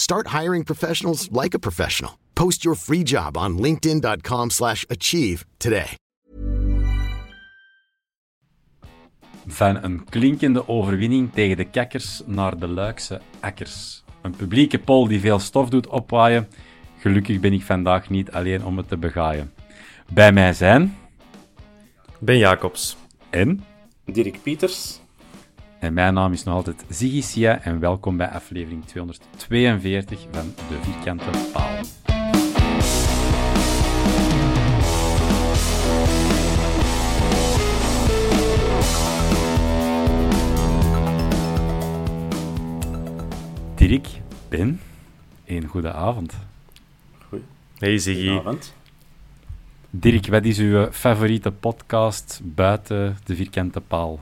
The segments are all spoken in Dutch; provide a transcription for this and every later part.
Start hiring professionals like a professional. Post your free job on linkedin.com/achieve slash achieve today. Van een klinkende overwinning tegen de kakkers naar de Luikse akkers. Een publieke poll die veel stof doet opwaaien. Gelukkig ben ik vandaag niet alleen om het te begaaien. Bij mij zijn... Ben Jacobs. En? Dirk Pieters. En mijn naam is nog altijd Ziggy Sia en welkom bij aflevering 242 van De Vierkante Paal. Dirk, Ben, een goede avond. Hey Ziggy. Goedenavond. Dirk, wat is uw favoriete podcast buiten De Vierkante Paal?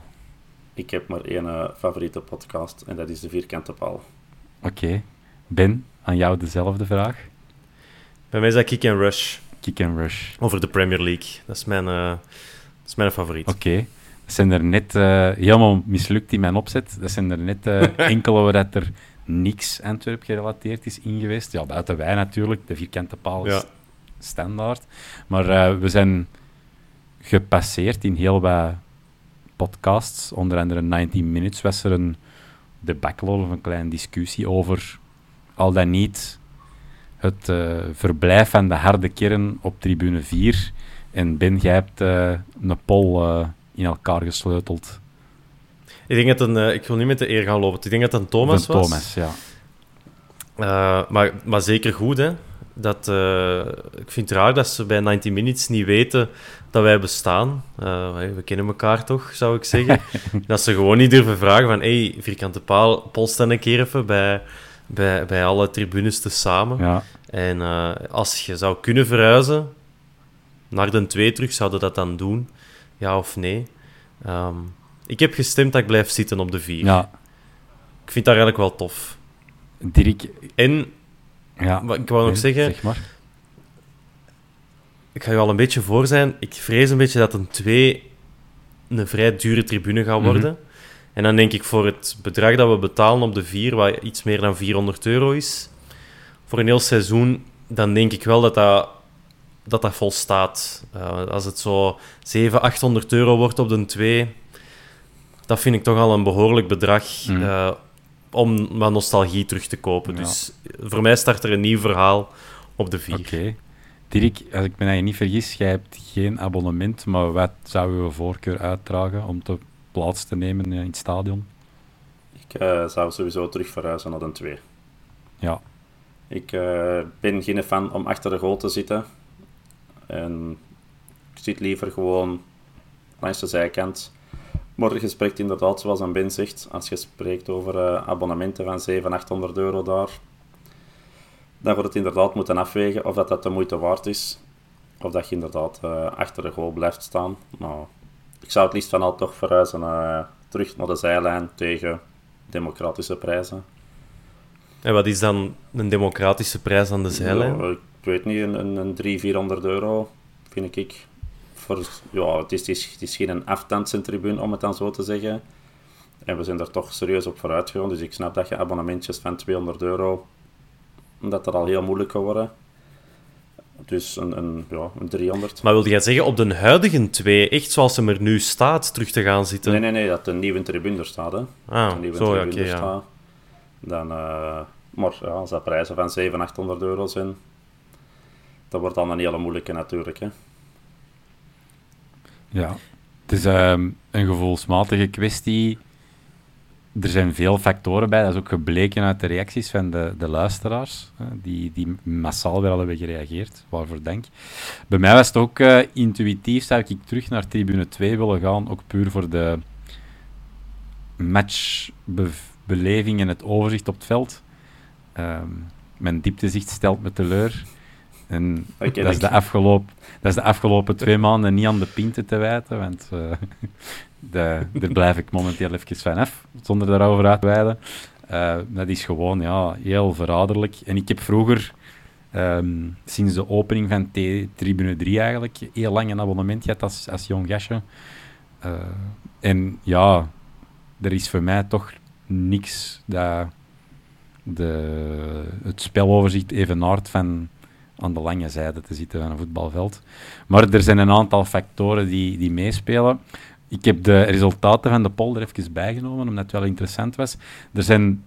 Ik heb maar één eh, favoriete podcast en dat is De Vierkante Paal. Oké. Ben, aan jou dezelfde vraag. Bij mij is dat Kick and Rush. Kick and Rush. Over de Premier League. Dat is mijn, eh, dat is mijn favoriet. Oké. Dat zijn er net eh, helemaal mislukt in mijn opzet. Dat zijn er net eh, enkele waar dat er niks Antwerp gerelateerd is in geweest. Ja, buiten wij natuurlijk. De vierkante paal is Ja. standaard. Maar we zijn gepasseerd in heel wat podcasts. Onder andere 19 Minutes was er een debacle of een kleine discussie over al dan niet het eh, verblijf van de harde kern op tribune 4. En Ben, jij hebt eh, een eh, in elkaar gesleuteld. Ik denk dat een, ik wil niet met de eer gaan lopen. Ik denk dat het een Thomas was. Thomas, ja. Maar, maar zeker goed, hè. Dat, eh, ik vind het raar dat ze bij 90 Minutes niet weten dat wij bestaan. Eh, we kennen elkaar toch, zou ik zeggen. dat ze gewoon niet durven vragen van... hey, vierkante paal, polst dan een keer even bij, bij, bij alle tribunes te samen. ja. En eh, als je zou kunnen verhuizen naar de 2 terug, zouden dat dan doen? Ja of nee? Ehm, ik heb gestemd dat ik blijf zitten op de 4. ja. Ik vind dat eigenlijk wel tof. Dirk, En ja. Wat ik wou nog zeggen- Zeg maar. ik ga je al een beetje voor zijn. Ik vrees een beetje dat een 2 een vrij dure tribune gaat Mhm. worden. En dan denk ik voor het bedrag dat we betalen op de 4, wat iets meer dan 400 euro is, voor een heel seizoen, dan denk ik wel dat dat, dat, dat volstaat. Eh, als het zo 700, 800 euro wordt op de 2, dat vind ik toch al een behoorlijk bedrag eh, om wat nostalgie terug te kopen. Ja. Dus voor mij start er een nieuw verhaal op de 4. Oké. Dirk, als ik me nou niet vergis, jij hebt geen abonnement, maar wat zou uw voorkeur uitdragen om te plaats te nemen in het stadion? Ik eh, zou sowieso terug verhuizen naar een 2. Ja, Ik eh, ben geen fan om achter de goal te zitten. En ik zit liever gewoon langs de zijkant. Morgen spreekt inderdaad, zoals een Ben zegt, als je spreekt over eh, abonnementen van 700, 800 euro daar, dan wordt het inderdaad moeten afwegen of dat, dat de moeite waard is. Of dat je inderdaad eh, achter de goal blijft staan. Nou, ik zou het liefst van al toch verhuizen eh, terug naar de zijlijn tegen democratische prijzen. En wat is dan een democratische prijs aan de zijlijn? Ja, ik weet niet, een, een, een 300, 400 euro vind ik voor, ja, het, is, het, is, het is geen om het dan zo te zeggen. En we zijn er toch serieus op vooruit gegaan. Dus ik snap dat je abonnementjes van 200 euro, dat dat al heel moeilijk kan worden. Dus een, een, ja, een 300. Maar wilde jij zeggen op de huidige twee, echt zoals hem er nu staat, terug te gaan zitten? Nee, nee, nee, dat de nieuwe tribune er staat. Hè. Ah, de nieuwe zo, tribune er ja. staat. Dan, eh, maar ja, als dat prijzen van 700, 800 euro zijn, dat wordt dan een hele moeilijke natuurlijk. Hè. Ja, het is ehm, een gevoelsmatige kwestie. Er zijn veel factoren bij, dat is ook gebleken uit de reacties van de, de luisteraars, hè, die, die massaal weer hebben gereageerd, waarvoor dank. Bij mij was het ook eh, intuïtief, zou ik terug naar tribune 2 willen gaan, ook puur voor de matchbeleving en het overzicht op het veld. Ehm, mijn dieptezicht stelt me teleur. En dat, is de afgelopen, dat is de afgelopen twee maanden niet aan de pinten te wijten, want eh, de, daar blijf ik momenteel even van af, zonder daarover uit te wijden. Eh, dat is gewoon ja, heel verraderlijk. En ik heb vroeger, ehm, sinds de opening van T- Tribune 3 eigenlijk, heel lang een abonnement gehad als, als jong gastje. Eh, en ja, er is voor mij toch niks dat de, het speloverzicht evenaart van aan de lange zijde te zitten van een voetbalveld. Maar er zijn een aantal factoren die, die meespelen. Ik heb de resultaten van de poll er even bijgenomen, omdat het wel interessant was. Er zijn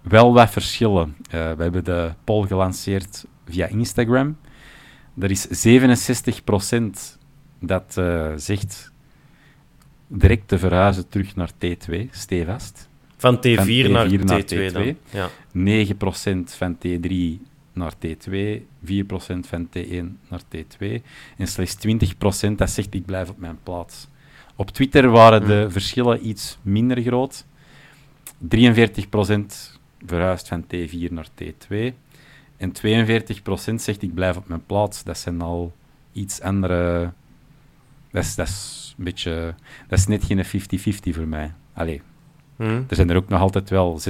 wel wat verschillen. Eh, we hebben de poll gelanceerd via Instagram. Er is 67% dat eh, zegt direct te verhuizen terug naar T2, stevast. Van T4, Van T4 naar naar T2, dan. T2. Ja. 9% van T3 naar T2, 4% van T1 naar T2 en slechts 20% dat zegt ik blijf op mijn plaats. Op Twitter waren de verschillen iets minder groot. 43% verhuist van T4 naar T2 en 42% zegt ik blijf op mijn plaats. Dat zijn al iets andere... Dat is, dat is een beetje... Dat is net geen 50-50 voor mij. Allee, Hm. er zijn er ook nog altijd wel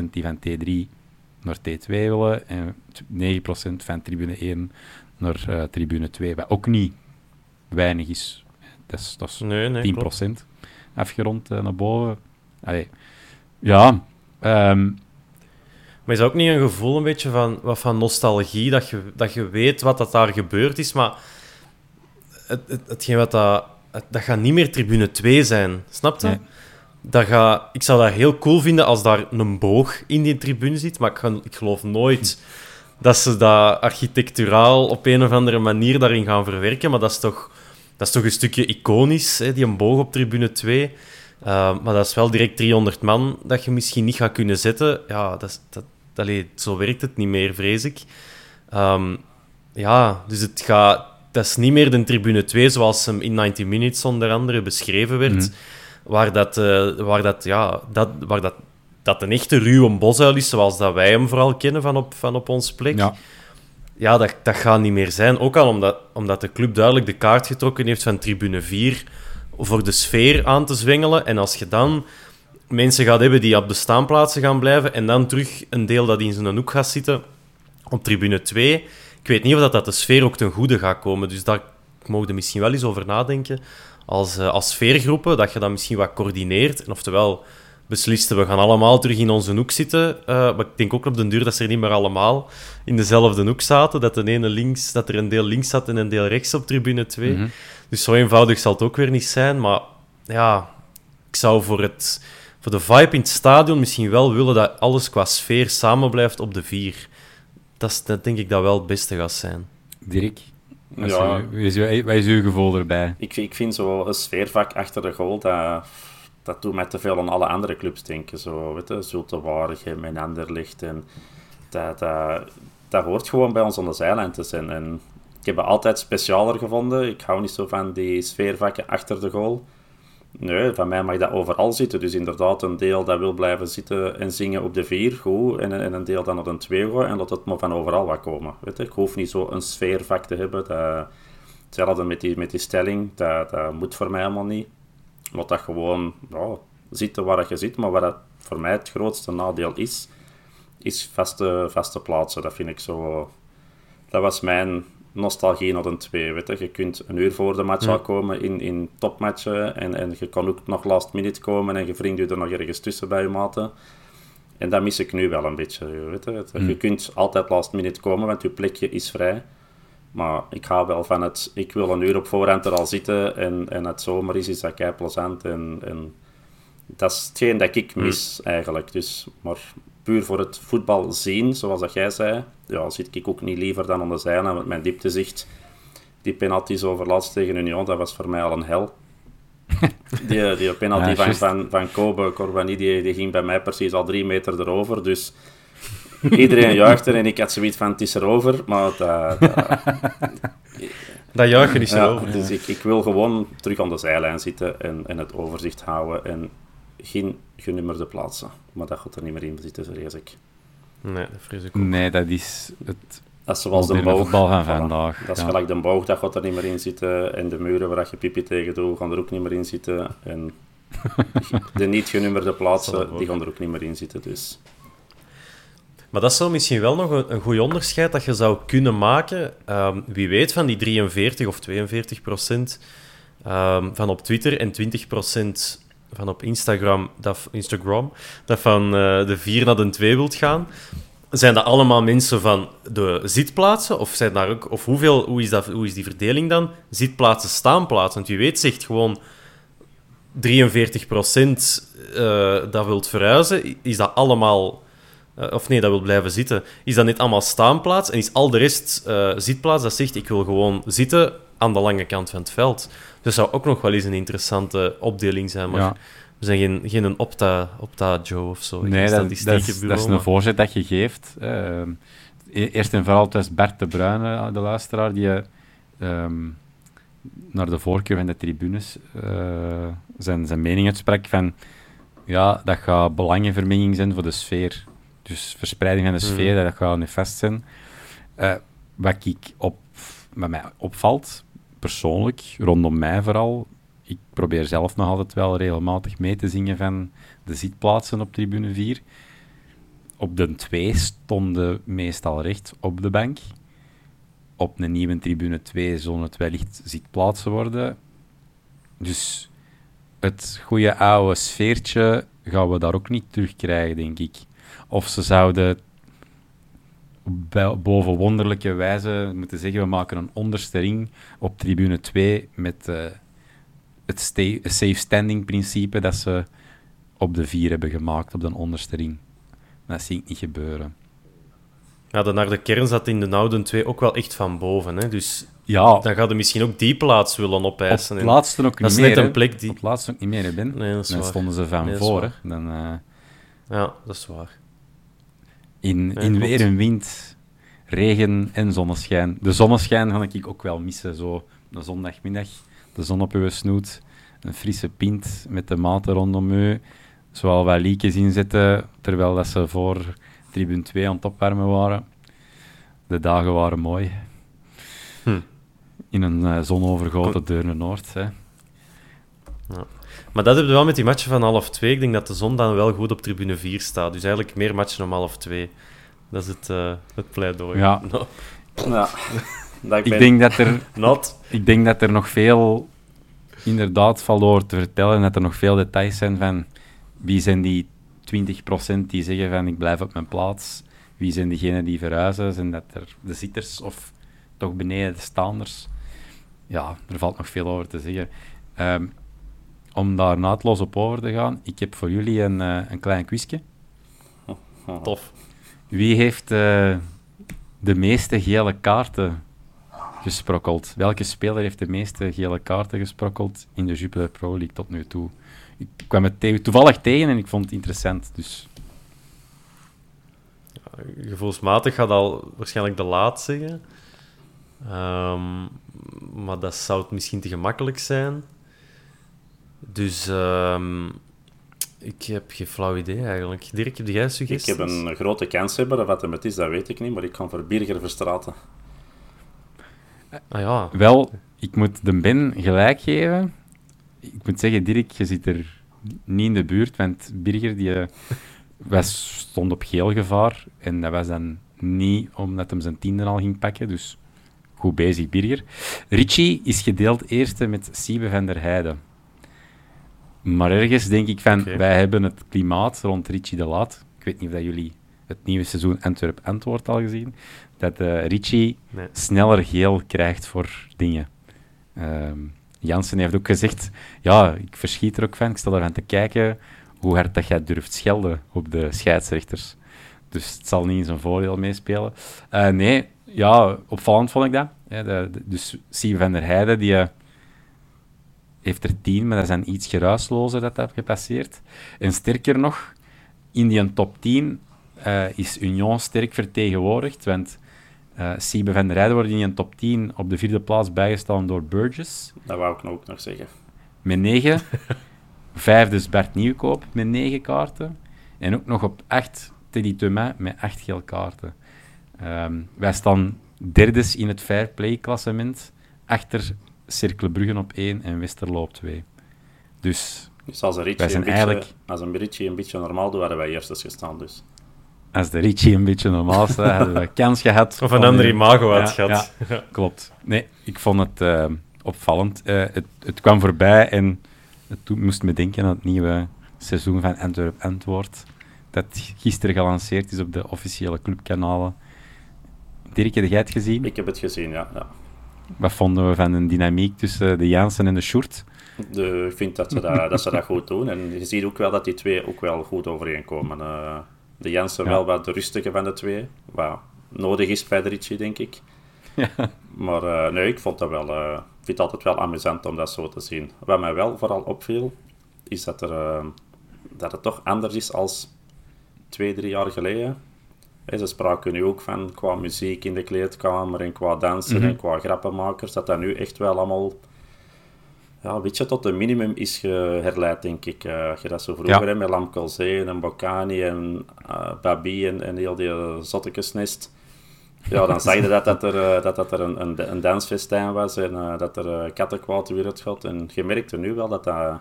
6% die van T3 naar T2 willen en 9% van tribune 1 naar eh, tribune 2, wat ook niet weinig is. Dat is, dat is Nee, nee, 10% klopt. afgerond eh, naar boven. Allee. Ja, ehm, Maar is dat ook niet een gevoel een beetje van, wat van nostalgie, dat je, dat je weet wat dat daar gebeurd is, maar het, het, hetgeen wat dat, dat gaat niet meer tribune 2 zijn, snap je? Nee. Dat gaat, ik zou dat heel cool vinden als daar een boog in die tribune zit, maar ik, ga- ik geloof nooit dat ze dat architecturaal op een of andere manier daarin gaan verwerken, maar dat is toch, dat is toch een stukje iconisch, hè, die een boog op tribune 2. Uh, maar dat is wel direct 300 man dat je misschien niet gaat kunnen zetten. Ja, dat, dat, allee, zo werkt het niet meer, vrees ik. Ehm, ja, dus het gaat... Dat is niet meer de tribune 2 zoals hem in 90 Minutes onder andere beschreven werd. Mhm. Waar, dat, eh, waar, dat, ja, dat, waar dat, dat een echte ruwe bosuil is, zoals dat wij hem vooral kennen van op, van op ons plek. ja. Ja, dat, dat gaat niet meer zijn. Ook al omdat, omdat de club duidelijk de kaart getrokken heeft van tribune 4 voor de sfeer aan te zwengelen. En als je dan mensen gaat hebben die op de staanplaatsen gaan blijven en dan terug een deel dat in zijn hoek gaat zitten op tribune 2, ik weet niet of dat, dat de sfeer ook ten goede gaat komen. Dus daar mogen we misschien wel eens over nadenken. Als, eh, als sfeergroepen, dat je dat misschien wat coördineert. En oftewel besliste, we gaan allemaal terug in onze hoek zitten. Eh, maar ik denk ook op den duur dat ze er niet meer allemaal in dezelfde hoek zaten. Dat, de ene links, dat er een deel links zat en een deel rechts op tribune 2. Mhm. Dus zo eenvoudig zal het ook weer niet zijn. Maar ja, ik zou voor, het, voor de vibe in het stadion misschien wel willen dat alles qua sfeer samen blijft op de vier. Dat, is, dat denk ik dat wel het beste gaat zijn. Dirk, is, Ja. is uw- wat is uw gevoel erbij? Ik, ik vind zo een sfeervak achter de goal, dat, dat doet mij te veel aan alle andere clubs denken. Zo, weet je, Zulte Waregem en Anderlecht. En dat, dat, dat hoort gewoon bij ons aan de zijlijn te zijn. En ik heb het altijd specialer gevonden. Ik hou niet zo van die sfeervakken achter de goal. Nee, van mij mag dat overal zitten. Dus inderdaad, een deel dat wil blijven zitten en zingen op de vier, goed. En, en een deel dan op een twee gooien en laat het maar van overal wat komen. Weet? Ik hoef niet zo een sfeervak te hebben. Dat, hetzelfde met die, met die stelling, dat, dat moet voor mij helemaal niet. Laat dat gewoon ja, zitten waar je zit. Maar wat dat voor mij het grootste nadeel is, is vaste, vaste plaatsen. Dat vind ik zo... Dat was mijn nostalgie naar een 2. Weet je. je kunt een uur voor de match Ja. al komen in, in topmatchen en, en je kan ook nog last minute komen en je wringt je er nog ergens tussen bij je maten. En dat mis ik nu wel een beetje. Weet je. Het- je kunt altijd last minute komen, want je plekje is vrij. Maar ik ga wel van het, ik wil een uur op voorhand er al zitten en, en het zomer is, is dat kei plezant. En, en dat is hetgeen dat ik mis eigenlijk. Dus, maar puur voor het voetbal zien, zoals dat jij zei, ja, zit ik ook niet liever dan aan de zijlijn. Want mijn dieptezicht, die penalties over laatst tegen Union, dat was voor mij al een hel. Die, die penalty Ja, van, van, van Kobe Corbani, die, die ging bij mij precies al drie meter erover. Dus iedereen juichte en ik had zoiets van, het is erover. Maar dat, dat, Dat juichen is ja, erover. dus ik, ik wil gewoon terug aan de zijlijn zitten en, en het overzicht houden en geen genummerde plaatsen. Maar dat gaat er niet meer in zitten, vrees ik. Nee, dat vrees ik ook. Nee, dat is het Dat is zoals de boog. voetbal van Voilà. vandaag. Dat is ja. gelijk de boog, dat gaat er niet meer in zitten. En de muren waar je pipi tegen doet, gaan er ook niet meer in zitten. En de niet genummerde plaatsen, die gaan er ook niet meer in zitten. Dus Maar dat zou misschien wel nog een, een goed onderscheid dat je zou kunnen maken. Ehm, wie weet van die 43 of 42 procent ehm, van op Twitter en 20 procent van op Instagram dat, Instagram, dat van eh, de 4 naar de 2 wilt gaan. Zijn dat allemaal mensen van de zitplaatsen? Of, zijn daar ook, of hoeveel, hoe, is dat, hoe is die verdeling dan? Zitplaatsen, staanplaatsen? Want wie weet zegt gewoon 43 procent eh, dat wilt verhuizen. Is dat allemaal... eh, of nee, dat wil blijven zitten. Is dat niet allemaal staanplaats? En is al de rest eh, zitplaats dat zegt, ik wil gewoon zitten aan de lange kant van het veld? Dus dat zou ook nog wel eens een interessante opdeling zijn. Maar Ja. we zijn geen, geen een Opta, Opta Joe of zo. Nee, dat, dat, is, dat is een voorzet dat je geeft. Ehm, e- eerst en vooral, het was Bert de Bruyne, de luisteraar, die ehm, naar de voorkeur van de tribunes eh, zijn, zijn mening uitsprak van ja, dat gaat belangenvermenging zijn voor de sfeer. Dus verspreiding van de sfeer, dat gaat nefast zijn. Eh, wat ik op, mij opvalt, persoonlijk, rondom mij vooral, ik probeer zelf nog altijd wel regelmatig mee te zingen van de zitplaatsen op tribune 4. Op de 2 stonden meestal recht op de bank. Op een nieuwe tribune 2 zullen het wellicht zitplaatsen worden. Dus het goede oude sfeertje gaan we daar ook niet terugkrijgen, denk ik. Of ze zouden boven wonderlijke wijze moeten zeggen, we maken een onderste ring op tribune 2 met eh, het safe standing principe dat ze op de 4 hebben gemaakt, op de onderste ring. Dat zie ik niet gebeuren. Ja, de naar de kern zat in de Nouden 2 ook wel echt van boven. Hè? Dus Ja, dan ga je misschien ook die plaats willen op opeisen. En laatste ook dat niet is meer. net een hè. plek die- Op het laatste ook niet meer, hè, Ben. Nee, dat is Dan waar. stonden ze van Nee, dat voor. Dan, eh, Ja, dat is waar. In in weer en wind, regen en zonneschijn. De zonneschijn ga ik ook wel missen. Zo de zondagmiddag, de zon op uw snoet, een frisse pint met de maten rondom u. Zowel wat liekjes inzetten, terwijl dat ze voor tribune 2 aan het opwarmen waren. De dagen waren mooi. Hm. In een eh, zonovergoten Deurne Noord. Hè. Maar dat hebben we wel met die matchen van half twee. Ik denk dat de zon dan wel goed op tribune 4 staat. Dus eigenlijk meer matchen om half twee. Dat is het, eh, het pleidooi. Ja. No, ja, dat ik Ik denk dat er not. Ik denk dat er nog veel inderdaad valt over te vertellen. En dat er nog veel details zijn van wie zijn die 20% die zeggen van ik blijf op mijn plaats. Wie zijn diegenen die verhuizen? Zijn dat er de zitters of toch beneden de staanders? Ja, er valt nog veel over te zeggen. Ehm, om daar naadloos op over te gaan, ik heb voor jullie een, eh, een klein quizje. Tof. Wie heeft eh, de meeste gele kaarten gesprokkeld? Welke speler heeft de meeste gele kaarten gesprokkeld in de Jupiler Pro League tot nu toe? Ik kwam het te- toevallig tegen en ik vond het interessant. Dus Gevoelsmatig gaat al waarschijnlijk de laat zeggen. Ehm, maar dat zou het misschien te gemakkelijk zijn. Dus ehm, ik heb geen flauw idee eigenlijk. Dirk, heb jij ik suggesties? heb een grote kans hebben. Wat hem het is, dat weet ik niet. Maar ik kan voor Birger Verstraten. Ah ja, wel, ik moet de Ben gelijk geven. Ik moet zeggen, Dirk, je zit er niet in de buurt, want Birger die, eh, was, stond op geel gevaar. En dat was dan niet omdat hem zijn tiende al ging pakken. Dus goed bezig, Birger. Richie is gedeeld eerste met Siebe van der Heijden. Maar ergens denk ik van, wij hebben het klimaat rond Richie de Laat. Ik weet niet of dat jullie het nieuwe seizoen Antwerp-Antwoord al gezien. Dat eh, Richie Nee. sneller geel krijgt voor dingen. Ehm, Jansen heeft ook gezegd, ja, ik verschiet er ook van. Ik stel ervan te kijken hoe hard dat jij durft schelden op de scheidsrechters. Dus het zal niet in zijn voordeel meespelen. Eh, nee, ja, opvallend vond ik dat. Ja, de, de- dus Sieve van der Heijden, die eh, heeft er tien, maar dat dan iets geruislozer dat dat gepasseerd. En sterker nog, in die top 10 eh, is Union sterk vertegenwoordigd, want eh Siebe van der Heijden wordt in die top 10 op de vierde plaats bijgestaan door Burgess Dat wou ik nou ook nog zeggen. met 9. Vijfde is Bert Nieuwkoop met 9 kaarten. En ook nog op 8 Teddy Thomas met 8 geel kaarten. Ehm, wij staan derdes in het fair play klassement achter Cercle Bruggen op 1 en Westerlo op 2. Dus Dus als een Wij een zijn beetje, eigenlijk- als een Richie een beetje normaal doet, hadden wij eerst gestaan. Dus. als de Richie een beetje normaal staat, hadden we kans gehad. Of een om- ander imago had Ja, gehad. ja. Klopt. Nee, ik vond het eh, opvallend. Eh, het, het kwam voorbij en het moest me denken aan het nieuwe seizoen van Antwerp Antwoord. Dat gisteren gelanceerd is op de officiële clubkanalen. Dirk, heb jij het gezien? Ik heb het gezien, ja. Wat vonden we van een dynamiek tussen de Jansen en de Sjoerd? De, ik vind dat ze dat, dat ze dat goed doen. En je ziet ook wel dat die twee ook wel goed overeenkomen. Eh, de Jensen Ja. wel wat de rustige van de twee. Wat nodig is bij de Richie, denk ik. Maar eh, nee, ik vond dat wel... eh, vind het altijd wel amusant om dat zo te zien. Wat mij wel vooral opviel, is dat, er, eh, dat het toch anders is als twee, drie jaar geleden. Hè, ze spraken nu ook van qua muziek in de kleedkamer en qua dansen en qua grappenmakers, dat dat nu echt wel allemaal ja, een beetje tot een minimum is herleid, denk ik. Eh, als je dat zo vroeger Ja. hè, met Lam Colzé en Bocani en eh Babi en, en heel die uh, zottekesnest. Ja, dan zag je dat dat er, eh, dat, dat er een, een, een dansfestijn was en eh, dat er uh, kattenkwaad weer gaat. En je merkte nu wel dat dat,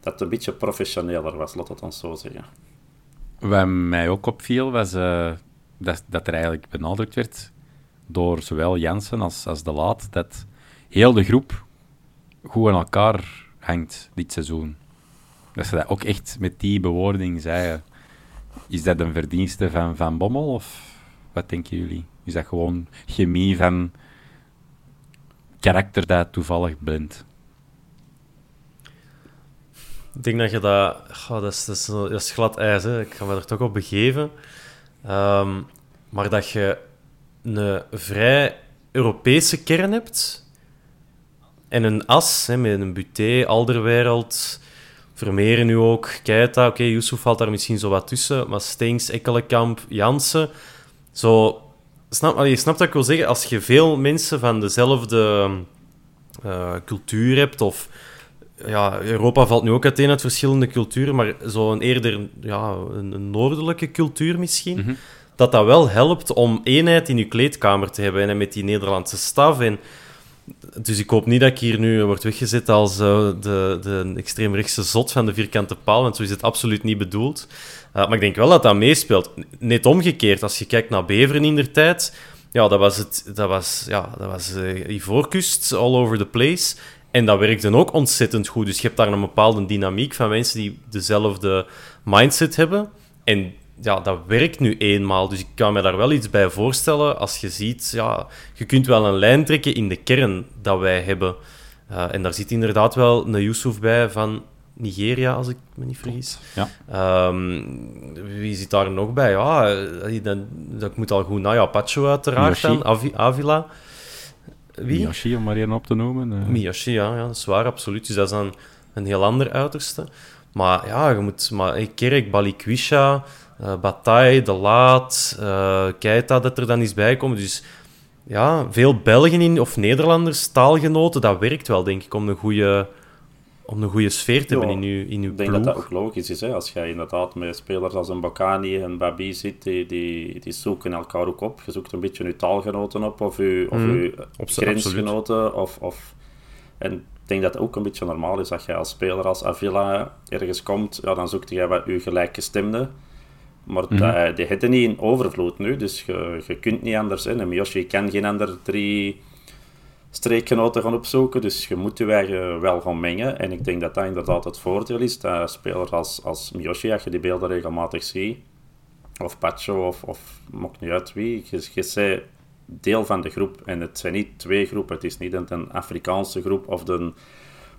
dat het een beetje professioneler was, laat het dan zo zeggen. Wat mij ook opviel, was eh, dat, dat er eigenlijk benadrukt werd door zowel Jansen als, als De Laat, dat heel de groep goed aan elkaar hangt dit seizoen. Dat ze dat ook echt met die bewoording zeiden. Is dat een verdienste van Van Bommel, of wat denken jullie? Is dat gewoon chemie van karakter dat toevallig blindt? Ik denk dat je dat... dat, is, dat, dat glad ijs, hè. ik ga me er toch op begeven. Ehm, maar dat je een vrij Europese kern hebt en een as hè, met een Buté, Alderwereld, Vermeeren nu ook, Keita. Oké, Yusuf valt daar misschien zo wat tussen, maar Stengs, Ekkelenkamp, Jansen. Zo, snap, je snapt wat ik wil zeggen? Als je veel mensen van dezelfde eh, cultuur hebt, of ja, Europa valt nu ook uiteen uit verschillende culturen, maar zo'n eerder ja, een, noordelijke cultuur misschien, dat dat wel helpt om eenheid in je kleedkamer te hebben en met die Nederlandse staf. En, dus ik hoop niet dat ik hier nu word weggezet als eh, de, de extreemrechtse zot van de vierkante paal, want zo is het absoluut niet bedoeld. Uh, maar ik denk wel dat dat meespeelt. Net omgekeerd, als je kijkt naar Beveren in der tijd, ja, dat was, het, dat was, ja, dat was uh, Ivoorkust, all over the place. En dat werkte ook ontzettend goed. Dus je hebt daar een bepaalde dynamiek van mensen die dezelfde mindset hebben. En ja, dat werkt nu eenmaal. Dus ik kan me daar wel iets bij voorstellen als je ziet, ja, je kunt wel een lijn trekken in de kern dat wij hebben. Uh, en daar zit inderdaad wel een Yusuf bij van Nigeria, als ik me niet vergis. Ja. Um, wie zit daar nog bij? Ja, dat, dat moet al goed. Nou ja, Pacho uiteraard dan, Avi, Avila. Wie? Miyoshi, om maar één op te noemen. eh. Miyoshi, ja, ja, dat is waar, absoluut. Dus dat is dan een heel ander uiterste. Maar ja, je moet... Maar, hey, Kerk, Balikwisha, uh, Bataille, De Laat, uh, Keita, dat er dan is bijkomen. Dus ja, veel Belgen in, of Nederlanders, taalgenoten, dat werkt wel, denk ik, om een goede, om een goede sfeer te Ja, hebben in je, in uw Ik denk ploeg. dat dat ook logisch is. Hè? Als je inderdaad met spelers als een Bakani en Babi zit, die, die, die zoeken elkaar ook op. Je zoekt een beetje je taalgenoten op, of je, of Mhm. je grensgenoten. Of, of... En ik denk dat het ook een beetje normaal is dat je als speler als Avila ergens komt, ja, dan zoekt je wat je gelijkgestemde. Maar Mhm. dat, die hebben niet in overvloed nu, dus je, je kunt niet anders. Hè? En Miyoshi kan geen ander drie streekgenoten gaan opzoeken. Dus je moet je eigen wel gaan mengen. En ik denk dat dat inderdaad het voordeel is. Dat spelers als, als Miyoshi, als je die beelden regelmatig ziet, of Pacho, of, of maakt niet uit wie, je, je bent deel van de groep. En het zijn niet twee groepen. Het is niet een Afrikaanse groep of de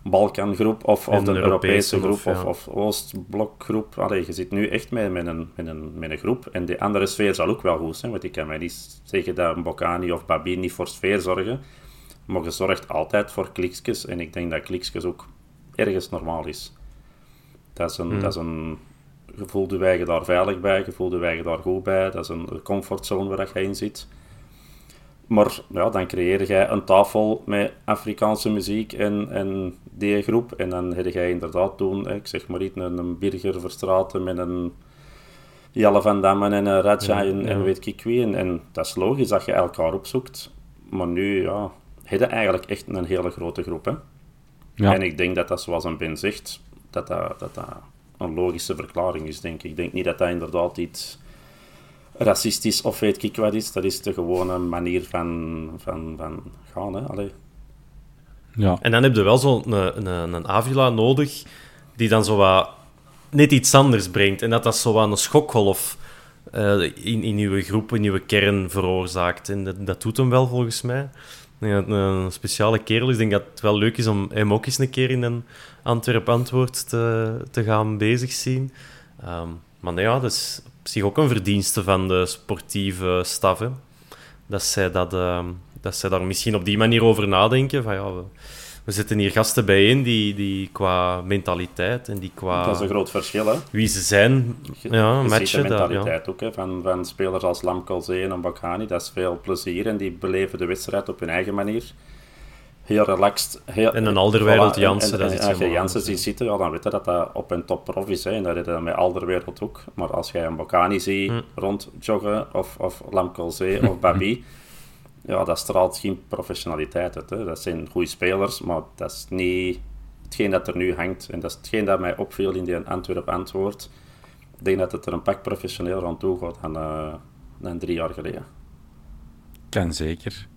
Balkangroep of, of de Europese, groep of, of Oostblokgroep. Allee, je zit nu echt met, met, een, met, een, met een groep. En de andere sfeer zal ook wel goed zijn. Want ik kan mij niet zeggen dat Bocani of Babi niet voor sfeer zorgen. Maar je zorgt altijd voor kliksjes. En ik denk dat kliksjes ook ergens normaal is. Dat is een, hmm. dat is een je voelt je daar veilig bij, je voelt je daar goed bij. Dat is een comfortzone waar je in zit. Maar ja, dan creëer jij een tafel met Afrikaanse muziek en, en die groep. En dan heb jij inderdaad doen, ik zeg maar iets, een, een Birger Verstraten met een Jelle van Dammen en een Raja en, en, weet ik wie. En, en, dat is logisch dat je elkaar opzoekt. Maar nu, ja, heb je eigenlijk echt een hele grote groep. Hè? Ja. En ik denk dat dat, zoals een Ben zegt, dat dat, dat dat een logische verklaring is, denk ik. Ik denk niet dat dat inderdaad iets racistisch of weet ik wat is. Dat is de gewone manier van, van, van gaan. Hè? Allee. Ja. En dan heb je wel zo'n een, een, een Avila nodig die dan zo wat net iets anders brengt. En dat dat zo wat een schokgolf uh, in, in uw groep, in uw kern veroorzaakt. En dat, dat doet hem wel volgens mij. Ik een speciale kerel is. Ik denk dat het wel leuk is om hem ook eens een keer in een Antwerp-antwoord te, te gaan bezig zien. Um, maar ja, dat is op zich ook een verdienste van de sportieve staf. Dat, zij dat, uh, dat zij daar misschien op die manier over nadenken. Van, ja, we zitten hier gasten bijeen die, die qua mentaliteit en die qua... Dat is een groot verschil, hè? Wie ze zijn, ja, matchen. de mentaliteit ook, hè, van, van spelers als Lamkelzee en Bakhani. Dat is veel plezier en die beleven de wedstrijd op hun eigen manier heel relaxed. Heel, en een Alderwereld Jansen. En, als je Jansen ziet zitten, ja, dan weet je dat dat op een top prof is. Hè. En dat is dat met Alderwereld ook. Maar als jij een Bocani ziet hm. rondjoggen, of, of Lamkelzee of Babi, ja, dat straalt geen professionaliteit uit. Hè. Dat zijn goede spelers, maar dat is niet hetgeen dat er nu hangt. En dat is hetgeen dat mij opviel in die Antwerp-antwoord. Ik denk dat het er een pak professioneler aan toe gaat dan, uh, dan drie jaar geleden. Kan zeker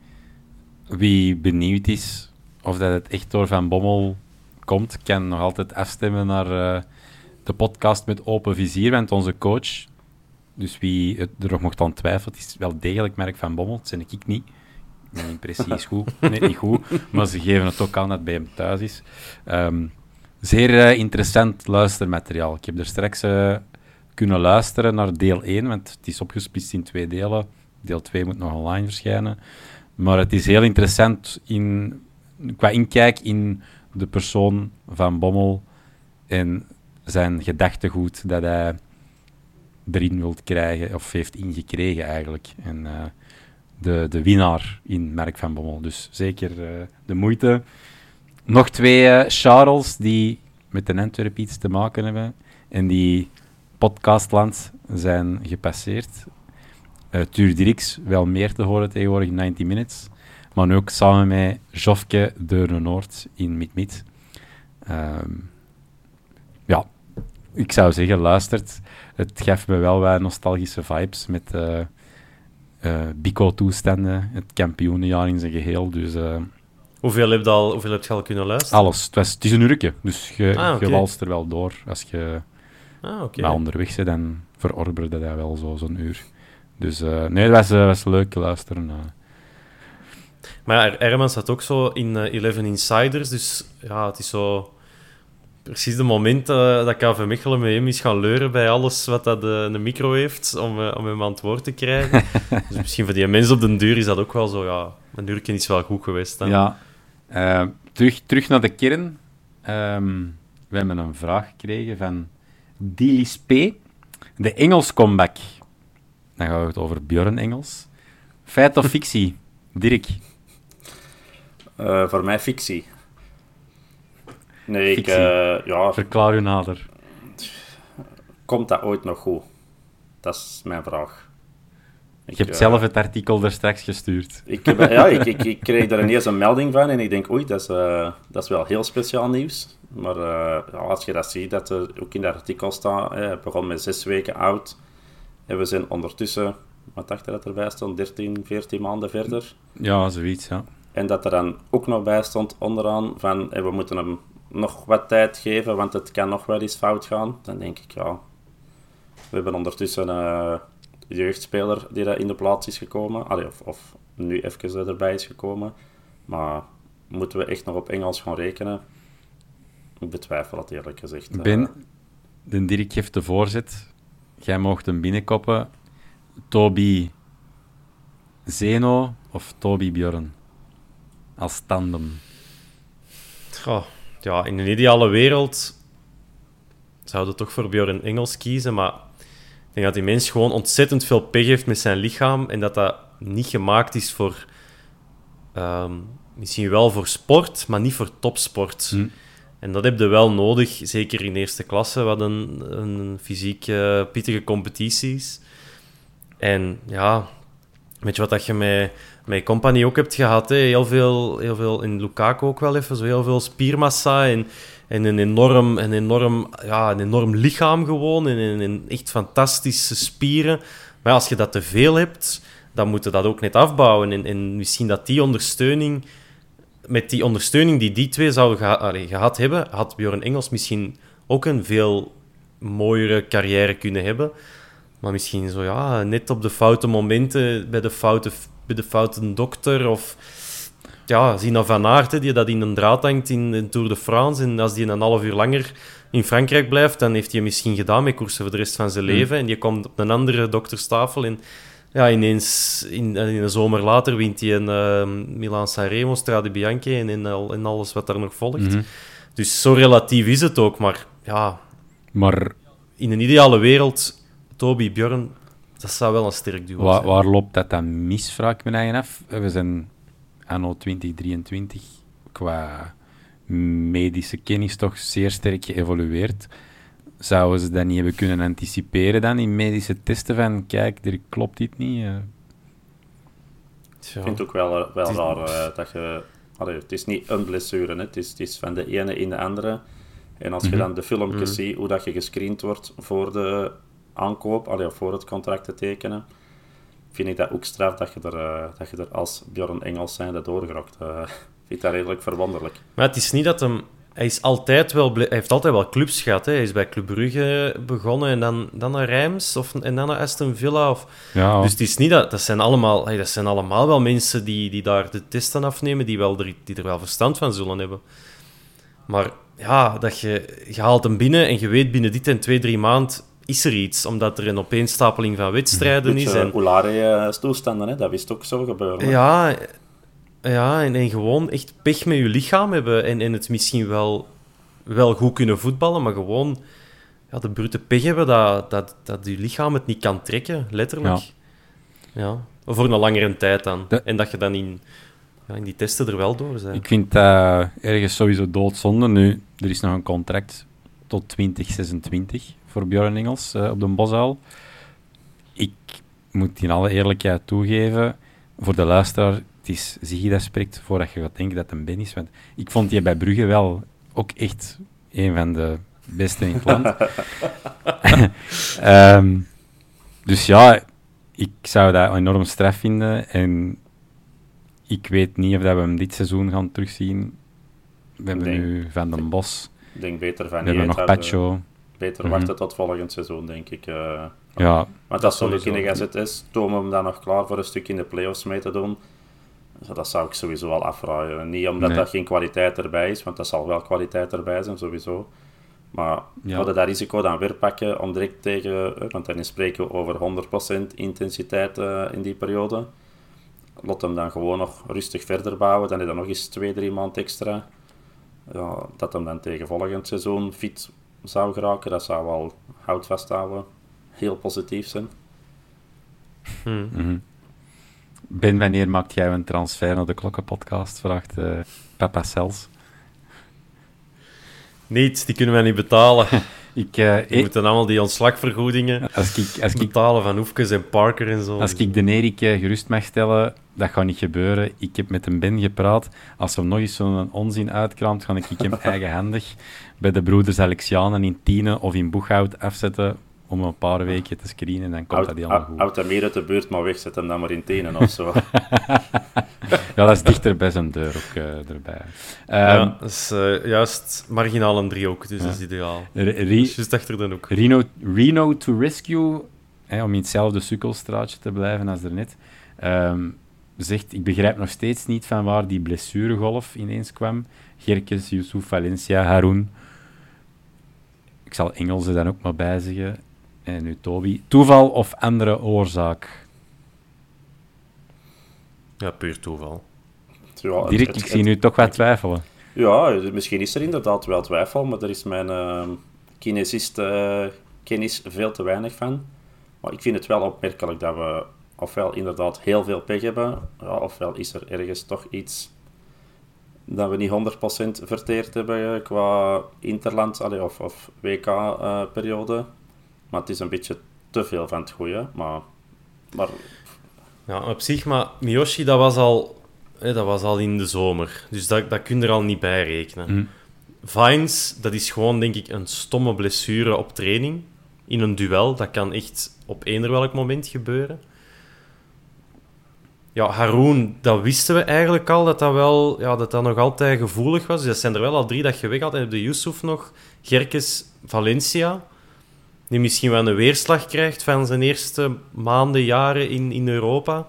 wie benieuwd is of dat het echt door Van Bommel komt, kan nog altijd afstemmen naar uh, de podcast met Open Vizier, want onze coach, dus wie er nog mocht aan twijfelen, is wel degelijk merk Van Bommel, dat ben ik niet. Mijn impressie is goed, niet goed, maar ze geven het ook aan dat het bij hem thuis is. Um, zeer uh, interessant luistermateriaal. Ik heb er straks uh, kunnen luisteren naar deel 1, want het is opgesplitst in twee delen. Deel 2 moet nog online verschijnen. Maar het is heel interessant in, qua inkijk in de persoon van Bommel en zijn gedachtegoed dat hij erin wilt krijgen, of heeft ingekregen eigenlijk. En uh, de, de winnaar in Merk van Bommel. Dus zeker uh, de moeite. Nog twee uh, Charles die met de Antwerp iets te maken hebben en die podcastland zijn gepasseerd uh, Tuur Dirks wel meer te horen tegenwoordig in 90 Minutes. Maar nu ook samen met Jofke Deurne Noord in Mid-Mid. Ehm, ja, ik zou zeggen, luistert. Het geeft me wel wat nostalgische vibes met Bico-toestanden, het kampioenenjaar in zijn geheel. Dus, hoeveel, heb je al, hoeveel heb je al kunnen luisteren? Alles. Het, was, het is een uurtje, dus je, ah, je walst er wel door. Als je ah, okay. onderweg bent, dan verorberde dat wel zo'n uur. Dus uh, nee, dat was, was leuk luisteren. Maar Herman staat ook zo in uh, Eleven Insiders, dus ja, het is zo precies de moment dat KV Mechelen met hem is gaan leuren bij alles wat dat een micro heeft, om, om hem aan het woord te krijgen. dus misschien voor die mensen op de deur is dat ook wel zo, ja, een uurtje is wel goed geweest. Dan. Ja, terug, terug naar de kern. Um, we hebben een vraag gekregen van Dilis P. De Engels comeback. Dan gaan we het over Björn Engels. Feit of fictie? Dirk? Uh, voor mij fictie. Nee, fictie. ik... Uh, ja... Verklaar u nader. Komt dat ooit nog goed? Dat is mijn vraag. Ik, je hebt uh, zelf het artikel er straks gestuurd. Ik, heb, ja, ik, ik, ik, kreeg er ineens een melding van en ik denk, oei, dat is, dat is wel heel speciaal nieuws. Maar ja, als je dat ziet, dat er ook in dat artikel staat, het begon met zes weken oud en we zijn ondertussen, wat dacht je dat erbij stond, 13, 14 maanden verder. Ja, zoiets, ja. En dat er dan ook nog bij stond onderaan van we moeten hem nog wat tijd geven, want het kan nog wel eens fout gaan. Dan denk ik, ja, we hebben ondertussen een jeugdspeler die daar in de plaats is gekomen. Allee, of, of nu even erbij is gekomen. Maar moeten we echt nog op Engels gaan rekenen? Ik betwijfel het eerlijk gezegd. Ben, Uh, de Dirk geeft de voorzet. Jij mocht hem binnenkoppen. Toby Zeno of Toby Bjorn? Als tandem. Goh, ja, in een ideale wereld zouden we toch voor Bjorn Engels kiezen, maar ik denk dat die mens gewoon ontzettend veel pech heeft met zijn lichaam en dat dat niet gemaakt is voor... ehm, misschien wel voor sport, maar niet voor topsport. Hm. En dat heb je wel nodig, zeker in eerste klasse, wat een, een fysiek eh, pittige competitie is. En ja, weet je wat dat je met, met Company ook hebt gehad? Hè? Heel, veel, heel veel, in Lukaku ook wel even, zo heel veel spiermassa en, en een, enorm, een, enorm, ja, een enorm lichaam gewoon en, en, en echt fantastische spieren. Maar als je dat te veel hebt, dan moet je dat ook net afbouwen. En, en misschien dat die ondersteuning met die ondersteuning die die twee zouden gehad hebben, had Bjorn Engels misschien ook een veel mooiere carrière kunnen hebben. Maar misschien zo, ja, net op de foute momenten, bij de foute, bij de foute dokter, of ja, Zina van Aert, hè, die dat in een draad hangt in de Tour de France, en als die een half uur langer in Frankrijk blijft, dan heeft hij misschien gedaan met koersen voor de rest van zijn leven, en die komt op een andere dokterstafel en ja, ineens, in, in een zomer later, wint hij een uh, Milan Sanremo, Strade Bianche en, en, en alles wat daar nog volgt. Mhm. Dus zo relatief is het ook, maar ja, Maar in een ideale wereld, Toby Björn, dat zou wel een sterk duo waar, zijn. waar loopt dat dan mis, vraag ik me eigen af. We zijn anno 2023 qua medische kennis toch zeer sterk geëvolueerd. Zouden ze dat niet hebben kunnen anticiperen dan in medische testen van kijk, er klopt dit niet? eh? Tja. Ik vind het ook wel, eh, wel Het is- raar eh, dat je... Allee, het is niet een blessure, hè. Het, is, het is van de ene in de andere. En als je dan de filmpjes ziet, hoe dat je gescreend wordt voor de aankoop, allee, voor het contract te tekenen, vind ik dat ook straf dat je er, eh, dat je er als Bjorn Engels zijnde doorgerokt. Eh, Ik vind dat redelijk verwonderlijk. Maar het is niet dat hem... Hij, is altijd wel, ble- hij heeft altijd wel clubs gehad. Hè. Hij is bij Club Brugge begonnen en dan, dan naar Reims of, en dan naar Aston Villa. Of, Ja, Dus het is niet dat... Dat zijn allemaal, hey, dat zijn allemaal wel mensen die, die daar de testen afnemen, die, wel er, die er wel verstand van zullen hebben. Maar ja, dat je, je haalt hem binnen en je weet binnen dit en twee, drie maand is er iets. Omdat er een opeenstapeling van wedstrijden is. En, Oulare-toestanden, hè? dat is ook zo gebeuren. ja, ja en, en gewoon echt pech met je lichaam hebben. En, en het misschien wel, wel goed kunnen voetballen, maar gewoon ja, de brute pech hebben dat, dat, dat je lichaam het niet kan trekken, letterlijk. Ja. Voor een langere tijd dan. De- En dat je dan in, ja, in die testen er wel door bent. Ik vind dat ergens sowieso doodzonde. Nu, er is nog een contract tot 2026 voor Björn Engels eh, op de Bosuil. Ik moet in alle eerlijkheid toegeven, voor de luisteraar, het is Ziggy dat spreekt voordat je gaat denken dat het een Ben is. Want ik vond die bij Brugge wel ook echt een van de beste in het land. Ehm, dus ja, ik zou dat enorm straf vinden. En ik weet niet of dat we hem dit seizoen gaan terugzien. We hebben nu Van den Bos, Ik denk beter van we hebben nog. Pacho. Beter Mhm. wachten tot volgend seizoen, denk ik. eh. Ja, Want als Sowieso. kinnig als het is, toon hem dan nog klaar voor een stuk in de play-offs mee te doen. Dus dat zou ik sowieso al afvragen. Niet omdat Nee. dat geen kwaliteit erbij is, want dat zal wel kwaliteit erbij zijn, sowieso. Maar Ja. hadden dat risico dan weer pakken om direct tegen... Want dan spreken we over 100% intensiteit eh, in die periode. Laat hem dan gewoon nog rustig verder bouwen. Dan heb je nog eens twee, drie maand extra. Ja, dat hem dan tegen volgend seizoen fit zou geraken, dat zou wel hout vasthouden. Heel positief zijn. Hmm. mhm. Ben, wanneer maakt jij een transfer naar de Klokkenpodcast? Vraagt eh, Papa Cels. Niet, die kunnen wij niet betalen. Ik, eh, Die eh, moeten allemaal die ontslagvergoedingen als, ik, als, ik, betalen van Hoefkes en Parker en zo. als ik de Erik eh, gerust mag stellen, dat gaat niet gebeuren. Ik heb met een Ben gepraat. Als er nog eens zo'n onzin uitkraamt, ga ik hem eigenhandig bij de broeders Alexianen in Tiene of in Boeghout afzetten om een paar weken te screenen en dan komt dat helemaal goed. Houd hem meer uit de buurt, maar weg, zet hem dan maar in tenen of zo. ja, dat is dichter bij zijn deur ook uh, erbij. ja, um, dat is uh, juist marginaal een driehoek, dus ja. dat is ideaal. Juist achter de hoek. Reno, Reno to Rescue, hè, om in hetzelfde sukkelstraatje te blijven als daarnet, um, zegt, ik begrijp nog steeds niet van waar die blessuregolf ineens kwam. Gerkes, Yusuf, Valencia, Haroun. Ik zal Engels er dan ook maar bij zeggen. En nu Toby. Toeval of andere oorzaak? Ja, puur toeval. Ja, Dirk, ik zie nu toch wat twijfelen. Ja, misschien is er inderdaad wel twijfel, maar er is mijn uh, kinesist uh, kennis veel te weinig van. Maar ik vind het wel opmerkelijk dat we ofwel inderdaad heel veel pech hebben, ja, ofwel is er ergens toch iets dat we niet 100% verteerd hebben eh, qua interland allee, of, of WK-periode. Maar het is een beetje te veel van het goede. Maar, maar... Ja, op zich, maar Miyoshi, dat was al, hè, dat was al in de zomer. Dus dat, dat kun je er al niet bij rekenen. Mm. Vines, dat is gewoon, denk ik, een stomme blessure op training. In een duel. Dat kan echt op eender welk moment gebeuren. Ja, Haroon, dat wisten we eigenlijk al, dat dat, wel, ja, dat dat nog altijd gevoelig was. Dus dat zijn er wel al drie dat je weg had. En heb de Yusuf nog, Gerkes, Valencia die misschien wel een weerslag krijgt van zijn eerste maanden, jaren in, in Europa.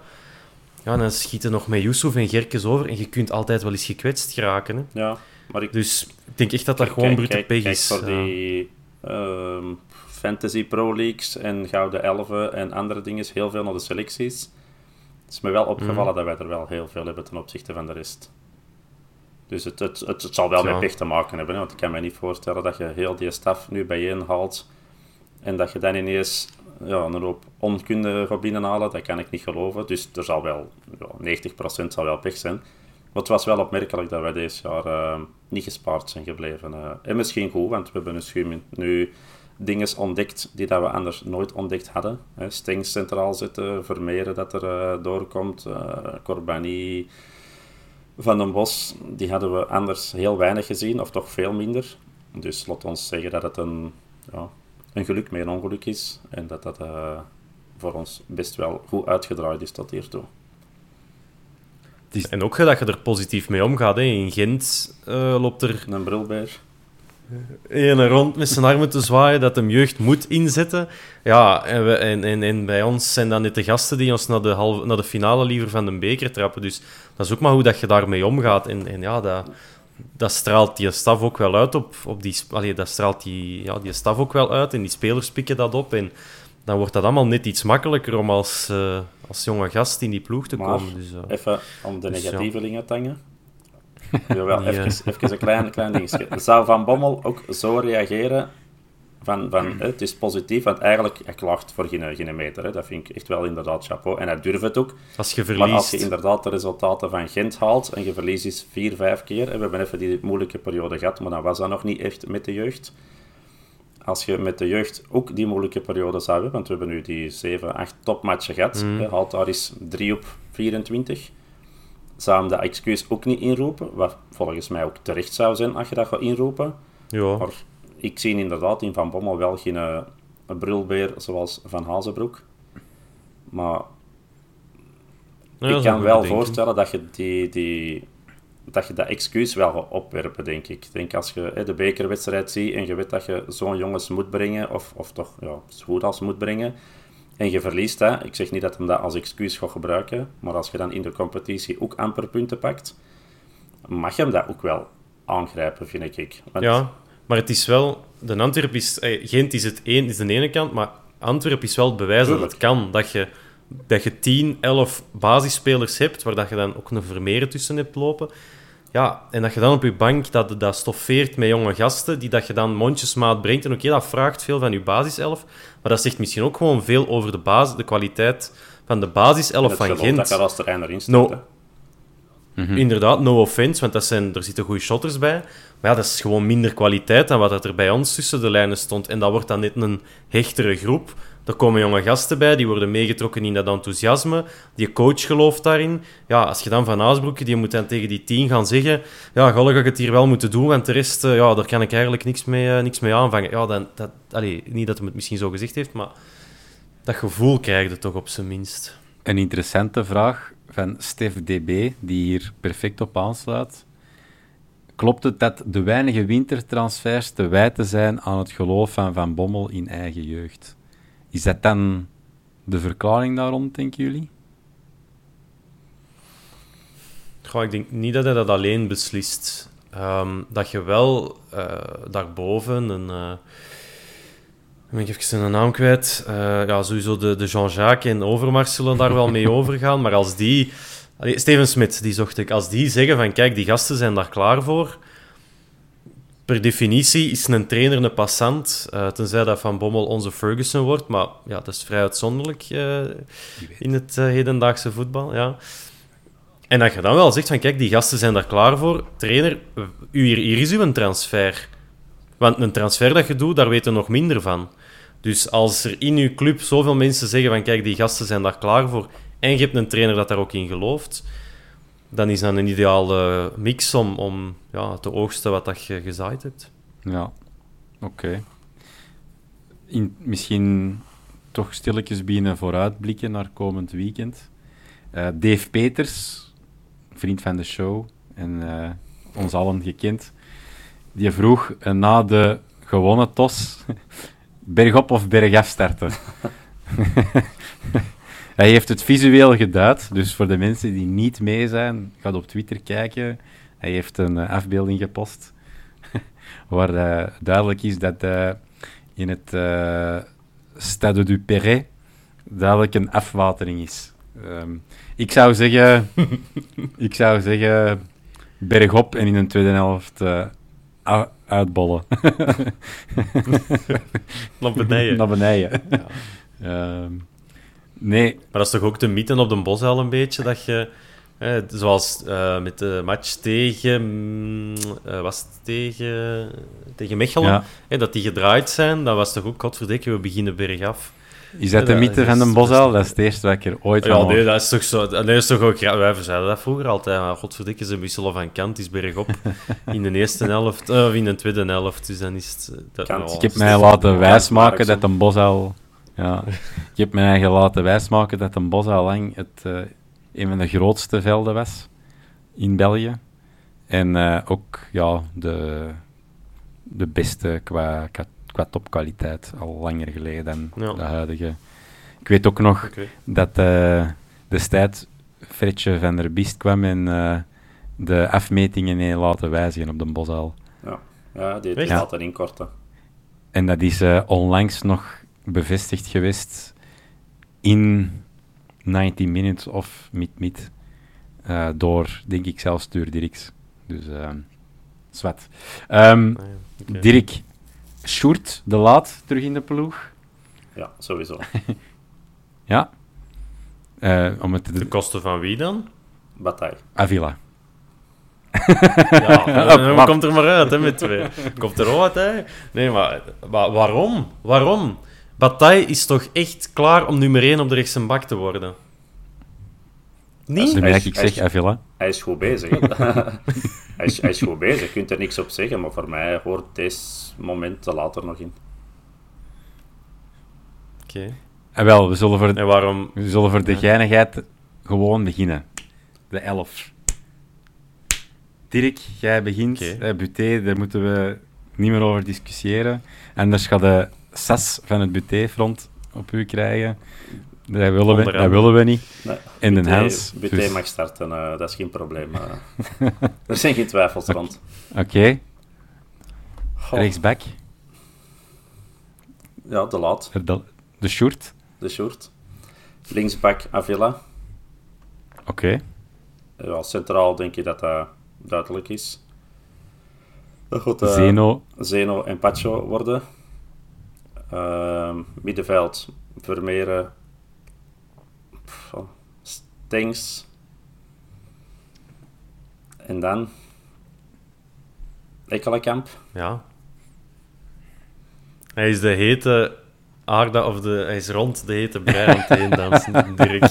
Ja, dan schieten nog met Yusuf en Gerkes over en je kunt altijd wel eens gekwetst geraken. Hè. Ja, maar ik... Dus ik denk echt dat dat gewoon brute pech is. voor die uh, Fantasy Pro Leagues en Gouden Elfen en andere dingen, heel veel naar de selecties. Het is me wel opgevallen mm. dat wij er wel heel veel hebben ten opzichte van de rest. Dus het, het, het, zal wel ja. met pech te maken hebben, hè? want ik kan me niet voorstellen dat je heel die staf nu bijeen haalt en dat je dan ineens ja, een hoop onkunde gaat binnenhalen, dat kan ik niet geloven. Dus er zal wel, ja, 90% zal wel pech zijn. Maar het was wel opmerkelijk dat wij deze jaar uh, niet gespaard zijn gebleven. Uh, en misschien goed, want we hebben misschien nu dingen ontdekt die dat we anders nooit ontdekt hadden. Hè. Stings centraal zetten, Vermeeren dat er uh, doorkomt, Corbani, Van den Bos, die hadden we anders heel weinig gezien, of toch veel minder. Dus laat ons zeggen dat het een ja, een geluk met een ongeluk is. En dat dat uh, voor ons best wel goed uitgedraaid is tot hiertoe. Is... En ook dat je er positief mee omgaat. Hè. In Gent uh, loopt er... Een brilbeer. Een rond met zijn armen te zwaaien dat hem jeugd moet inzetten. Ja, en, we, en, en, en, bij ons zijn dan net de gasten die ons naar de, halve, naar de finale liever van de beker trappen. Dus dat is ook maar hoe dat je daarmee omgaat. En, en ja, dat, dat straalt die staf ook wel uit op, op die... Allee, dat straalt die, ja, die staf ook wel uit en die spelers pikken dat op. En dan wordt dat allemaal net iets makkelijker om als, uh, als jonge gast in die ploeg te komen. Dus, uh, even om de negatieve dus, te hangen. Even, even een klein, klein dingetje. Zou Van Bommel ook zo reageren van, van het is positief, want eigenlijk, hij klaagt voor geen, geen meter. Hè. Dat vind ik echt wel inderdaad chapeau. En hij durft het ook. Als je verliest... Maar als je inderdaad de resultaten van Gent haalt en je verliest is vier, vijf keer, en we hebben even die moeilijke periode gehad, maar dan was dat nog niet echt met de jeugd. Als je met de jeugd ook die moeilijke periode zou hebben, want we hebben nu die 7, 8 topmatchen gehad, mm. haalt daar is 3 op 24, zou hem dat excuus ook niet inroepen, wat volgens mij ook terecht zou zijn als je dat gaat inroepen. Ja ik zie inderdaad in Van Bommel wel geen uh, brulbeer zoals Van Hazenbroek. Maar ik kan wel voorstellen dat je, die, die, dat je dat excuus wel gaat opwerpen, denk ik. Ik denk als je de bekerwedstrijd ziet en je weet dat je zo'n jongens moet brengen, of, of toch ja, zo goed als moet brengen, en je verliest, hè, ik zeg niet dat hem dat als excuus gaat gebruiken, maar als je dan in de competitie ook amper punten pakt, mag je hem dat ook wel aangrijpen, vind ik. Want ja, maar het is wel... De Antwerp is... Eh, Gent is, het een, is de ene kant, maar Antwerp is wel het bewijs dat het kan. Dat je, dat je 10, 11 basisspelers hebt, waar dat je dan ook een Vermeeren tussen hebt lopen. Ja, en dat je dan op je bank dat, dat stoffeert met jonge gasten, die dat je dan mondjesmaat brengt. En oké, dat vraagt veel van je basiself, maar dat zegt misschien ook gewoon veel over de, basis, de kwaliteit van de basiself van Gent. dat je als terrein erin staat, Inderdaad, no offense, want dat zijn, er zitten goede shotters bij. Maar ja, dat is gewoon minder kwaliteit dan wat er bij ons tussen de lijnen stond. En dat wordt dan net een hechtere groep. Er komen jonge gasten bij, die worden meegetrokken in dat enthousiasme. Die coach gelooft daarin. Ja, als je dan van Aasbroeken, die moet dan tegen die tien gaan zeggen... Ja, gelukkig ga ik het hier wel moeten doen, want de rest, eh, ja, daar kan ik eigenlijk niks mee, eh, niks mee aanvangen. Ja, dan, dat, allee, niet dat hij het misschien zo gezegd heeft, maar dat gevoel krijg je toch op zijn minst. Een interessante vraag van Stef DB, die hier perfect op aansluit. Klopt het dat de weinige wintertransfers te wijten zijn aan het geloof van Van Bommel in eigen jeugd? Is dat dan de verklaring daarom, denken jullie? Ik denk niet dat hij dat alleen beslist. Ehm, dat je wel uh, daarboven een... Uh, ben ik even een naam kwijt. Uh, ja, sowieso de, de Jean-Jacques en Overmars zullen daar wel mee overgaan. Maar als die... Allee, Steven Smit, die zocht ik. Als die zeggen van, kijk, die gasten zijn daar klaar voor... Per definitie is een trainer een passant, uh, tenzij dat Van Bommel onze Ferguson wordt. Maar ja, dat is vrij uitzonderlijk uh, in het hedendaagse voetbal. Ja. En dat je dan wel zegt van, kijk, die gasten zijn daar klaar voor. Trainer, hier, hier is uw transfer. Want een transfer dat je doet, daar weten we nog minder van. Dus als er in uw club zoveel mensen zeggen van, kijk, die gasten zijn daar klaar voor, en je hebt een trainer dat daar ook in gelooft, dan is dat een ideale mix om, om ja, te oogsten wat dat je gezaaid hebt. Ja, oké. Misschien toch stilletjes beginnen vooruitblikken naar komend weekend. Uh, Dave Peters, vriend van de show en uh, ons allen gekend, die vroeg uh, na de gewonnen tos bergop of bergaf starten. Hij heeft het visueel geduid, dus voor de mensen die niet mee zijn, ga op Twitter kijken. Hij heeft een uh, afbeelding gepost waar uh, duidelijk is dat uh, in het Stade du Perret duidelijk een afwatering is. Um, ik zou zeggen, ik zou zeggen bergop en in een tweede helft uitbollen. Naar beneden. Naar beneden. Ja. Um, nee. Maar dat is toch ook de mythe op de Bosuil een beetje, dat je... Eh, zoals uh, met de match tegen... Uh, was het tegen, tegen Mechelen? Ja. Eh, dat die gedraaid zijn, dat was toch ook... Godverdikke, we beginnen bergaf. Is dat de mythe van de Bosuil? Dat is het eerste wat ik er ooit ja, van nee, dat is toch zo... Dat is toch ook... Ja, wij zeiden dat vroeger altijd. Maar godverdikke, ze wisselen van kant, is bergop. in de eerste helft, of in de tweede helft. Dus dan is het... Dat, kant. ik heb mij laten wijsmaken dat een Bosuil... Ja, ik heb mij eigen laten wijsmaken dat een Bosuil lang het, uh, een van de grootste velden was in België. En uh, ook ja, de, de beste qua, qua qua topkwaliteit al langer geleden dan ja. de huidige. Ik weet ook nog okay. dat uh, destijds Fredje van der Biest kwam en uh, de afmetingen heeft laten wijzigen op de Bosuil. Ja, ja die heeft ja. laten inkorten. En dat is uh, onlangs nog bevestigd geweest in 90 Minutes of Mid-Mid door, denk ik zelfs, Stuur Dirks. Dus, zwart. Um, ah, ja. okay. Dirk, Sjoerd de Laat terug in de ploeg. Ja, sowieso. ja. Uh, om het te de kosten van wie dan? Bataille. Avila. ja, dan komt er maar uit, hè, met twee. Komt er al wat, hè? Nee, maar, maar waarom? Waarom? Bataille is toch echt klaar om nummer 1 op de rechtse bak te worden? Niet? Dat is ik zeg, Avila. Hij is goed bezig. hij, is, hij is goed bezig, je kunt er niks op zeggen, maar voor mij hoort deze moment er later nog in. Oké. Okay. En wel, we zullen voor, en waarom? we zullen voor de geinigheid gewoon beginnen. De elf. Dirk, jij begint. Okay. Buté, daar moeten we niet meer over discussiëren. Anders gaat de sas van het Buté-front op u krijgen. Dat willen, we, dat willen we niet. Nee, in de Hans. BT dus... mag starten, uh, dat is geen probleem. Uh, er zijn geen twijfels rond. Oké. Okay. Rechtsback. Ja, de laat. De, de short. De short. Linksback Avila. Oké. Okay. Ja, centraal denk je dat dat duidelijk is. Dat gaat uh, Zeno. Zeno en Pacho worden. Uh, middenveld Vermeeren, Stengs. En dan... Ekkelenkamp. Ja. Hij is de hete aarda of de, hij is rond de hete brei aan het heen dansen, Dirk.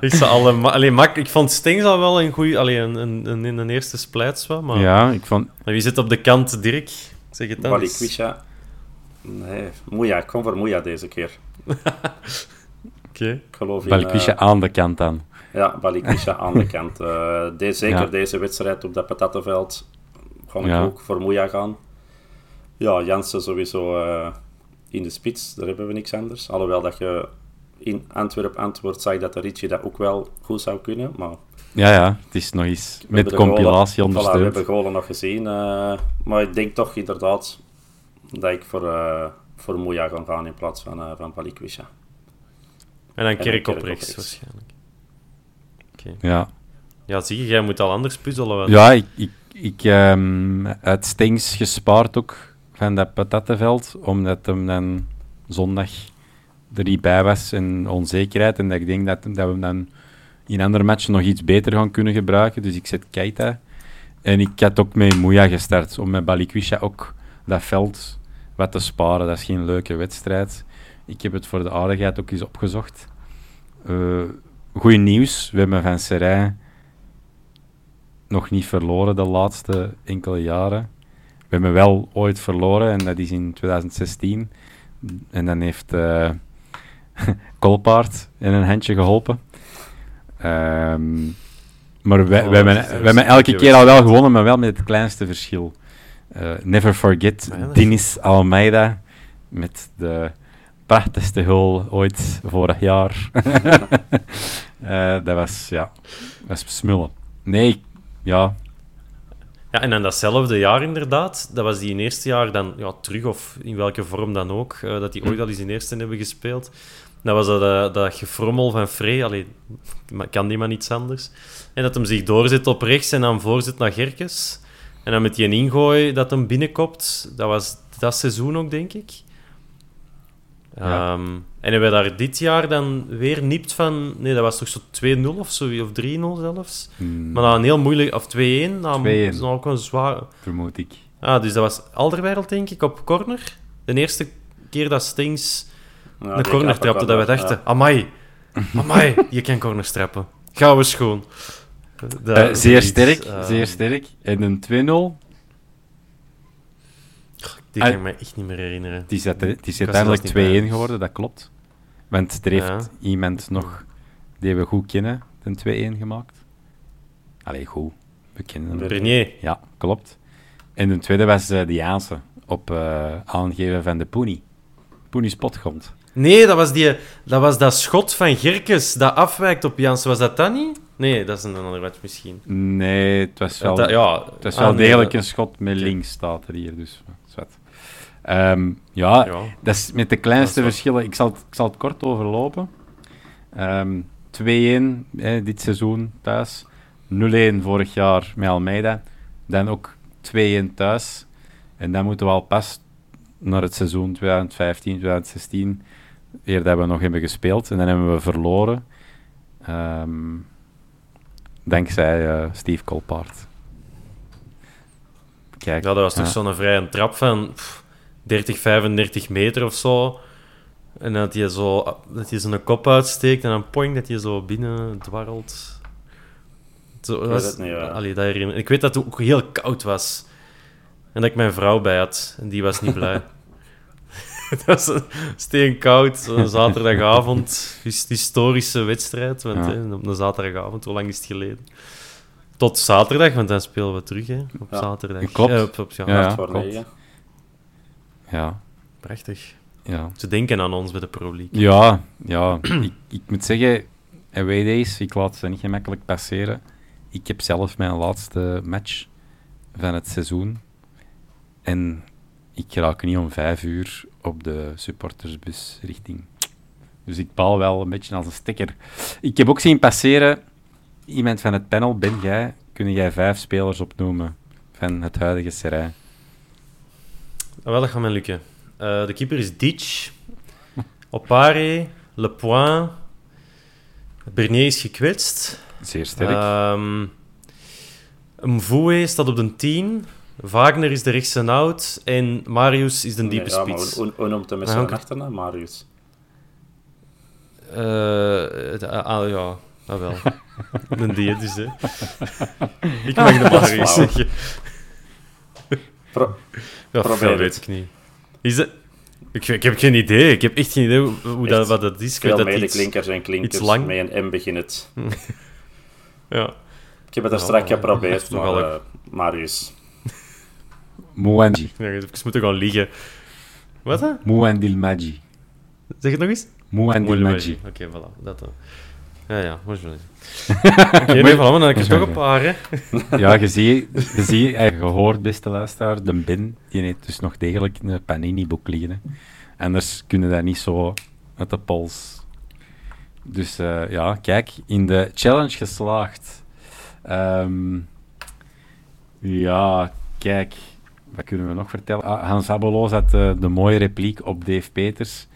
Ik, zou alle, allee, mak, ik vond Stings al wel een goeie, allee, een, een, een, in de eerste splijts wel, maar, Ja, ik vond... maar wie zit op de kant, Dirk? Zeg het dan. Balikwisha. Nee, Moeja. Ik kom voor Moeja deze keer. Oké. In... Balikwisha eh, aan de kant aan. Ja, Balikwisha aan de kant. Eh, de- zeker Ja. deze wedstrijd op dat patattenveld ga ik Ja. ook voor Moeja gaan. Ja, Jansen sowieso eh, in de spits, daar hebben we niks anders. Alhoewel dat je in Antwerp-Antwoord zag dat de Ritchie dat ook wel goed zou kunnen, maar... Ja, ja, het is nog eens we met compilatie goalen- Voilà, we ondersteund. hebben goalen nog gezien, eh, maar ik denk toch inderdaad dat ik voor, eh voor Moeja ga gaan in plaats van, eh van Balikwisha. En dan Kerk op rechts, rechts. Ja, Ja, zie je, jij moet al anders puzzelen. want- ja ik, ik, ik ehm uit Stings gespaard ook van dat patattenveld, omdat hem dan zondag er niet bij was en onzekerheid. En dat ik denk dat, dat we hem dan in andere matchen nog iets beter gaan kunnen gebruiken. Dus ik zet Keita. En ik had ook met Moeja gestart, om met Balikwisha ook dat veld wat te sparen. Dat is geen leuke wedstrijd. Ik heb het voor de aardigheid ook eens opgezocht. Eh Goed nieuws, we hebben van Serijn nog niet verloren de laatste enkele jaren. We hebben wel ooit verloren en dat is in 2016. En dan heeft eh Kolpaard in een handje geholpen. Ehm, maar Oh, we, hebben, we elke keer al wel gewonnen, maar wel met het kleinste verschil. Eh, never forget Ja, dat is- Dinis Almeida met de prachtigste goal ooit vorig jaar. Eh, dat was, ja, was smullen. Nee, ja, Ja, en dan datzelfde jaar inderdaad, dat was die in eerste jaar dan ja, terug, of in welke vorm dan ook, eh, dat die ooit al eens in eerste hebben gespeeld. Dat was dat, eh, dat gefrommel van Frey, allee, kan die maar niets anders. En dat hem zich doorzet op rechts en dan voorzet naar Gerkes. En dan met die ingooi dat hem binnenkopt, dat was dat seizoen ook, denk ik. Ja. Ehm, en hebben we daar dit jaar dan weer nipt van... Nee, dat was toch zo 2-0 of zo, of 3-0 zelfs. mm, Maar dan een heel moeilijk... Of 2-1. Dan 2-1. is ook een zwaar... vermoed ik. Ah, dus dat was Alderweireld, denk ik, op corner. De eerste keer dat Stings Ja, een die corner trapte, dat we ja. dachten... Amai, amai, je kan corners trappen. Gaan we schoon. Dat Eh, is zeer sterk, eh, zeer sterk. En een 2-0, Die kan Ah. ik me echt niet meer herinneren. het is, uiteindelijk zelfs niet 2-1 geworden, dat klopt. Want er heeft Ja. iemand nog, die we goed kennen, een 2-1 gemaakt. Allee, goed. We kennen hem. Bernier. Ja, klopt. En de tweede was eh de Jaanse, op eh, aangeven van de Poenie. Poenie Spotgrond. Nee, dat was, die, dat was dat schot van Gerkes dat afwijkt op Jansen. Was dat dat niet? Nee, dat is een andere match misschien. Nee, het was wel, Dat- ja, het was ah, wel nee, degelijk dat- een schot met links, staat er hier. Dus, Ehm, ja, Ja. dat is met de kleinste verschillen. Ik zal, het, ik zal het kort overlopen. Ehm 2-1 hè, dit seizoen thuis. 0-1 vorig jaar met Almeida. Dan ook 2-1 thuis. En dan moeten we al pas naar het seizoen 2015, 2016, eer dat we nog hebben gespeeld. En dan hebben we verloren. Ehm, dankzij eh, Steve Colpaert. Kijk, Ja, dat was toch ja. zo'n vrije trap van pff, 30, 35 meter of zo. En dat hij zo dat hij zijn kop uitsteekt en dan poing dat hij zo binnen dwarrelt. Zo, dat weet was, het niet, ja. allee, dat herinner- Ik weet dat het ook heel koud was. En dat ik mijn vrouw bij had. En die was niet blij. het was steenkoud. Zaterdagavond. his- Historische wedstrijd. Want Ja. hè, op een zaterdagavond, hoe lang is het geleden? Tot zaterdag, want dan spelen we terug hè, op Ja. zaterdag. Klopt. Eh, op, op, ja, Ja, ja. Prachtig. ja. Ze denken aan ons bij de Pro League. Ja, ja. ik, ik moet zeggen, away days, ik laat ze niet gemakkelijk passeren. Ik heb zelf mijn laatste match van het seizoen. En ik raak niet om vijf uur op de supportersbus richting. Dus ik baal wel een beetje als een stekker. Ik heb ook zien passeren, iemand van het panel, ben jij, kunnen jij vijf spelers opnoemen van het huidige Serijn? Ah, wel, dat gaat mij lukken. Eh, de keeper is Ditch. Opare, Le Point. Bernier is gekwetst. Zeer sterk. Ehm, Mvoe staat op de 10. Wagner is de rechtse out. En Marius is de Nee, diepe ja, maar spits. hoe, hoe noemt hij met Ah, zijn oké. achternaam? Marius. Eh, het- ah, ja, ah, wel. Een die dus, hè. Ik mag de Marius zeggen. Pro- Ja, Probeer dat weet ik niet. Is dat... Ik, ik heb geen idee. Ik heb echt geen idee hoe, hoe dat, wat dat is. Ik Veel dat iets... klinkers en klinkers iets lang. met een M begint het. Ja. Ik heb het er Ja, straks ja, geprobeerd, dat is maar nogal eh, Marius. Mouendi. Ja, even moeten gaan liggen. Wat, hè? Mouendil Maggi. Zeg het nog eens? Mouendil Maggi. Oké, voilà. Dat dan. Ja, ja. Moet je eens. Oké, nee, voilà, maar dan heb ik er toch een paar, hè. Ja, je ziet, je, ziet, eh, je hoort, beste luisteraar, de bin, die heeft dus nog degelijk een Panini-boek liggen. hè. Anders kunnen dat niet zo uit de pols. Dus eh, ja, kijk, in de challenge geslaagd. Ehm, ja, kijk, wat kunnen we nog vertellen? Ah, Hans Abbeloos had eh, de mooie repliek op Dave Peters.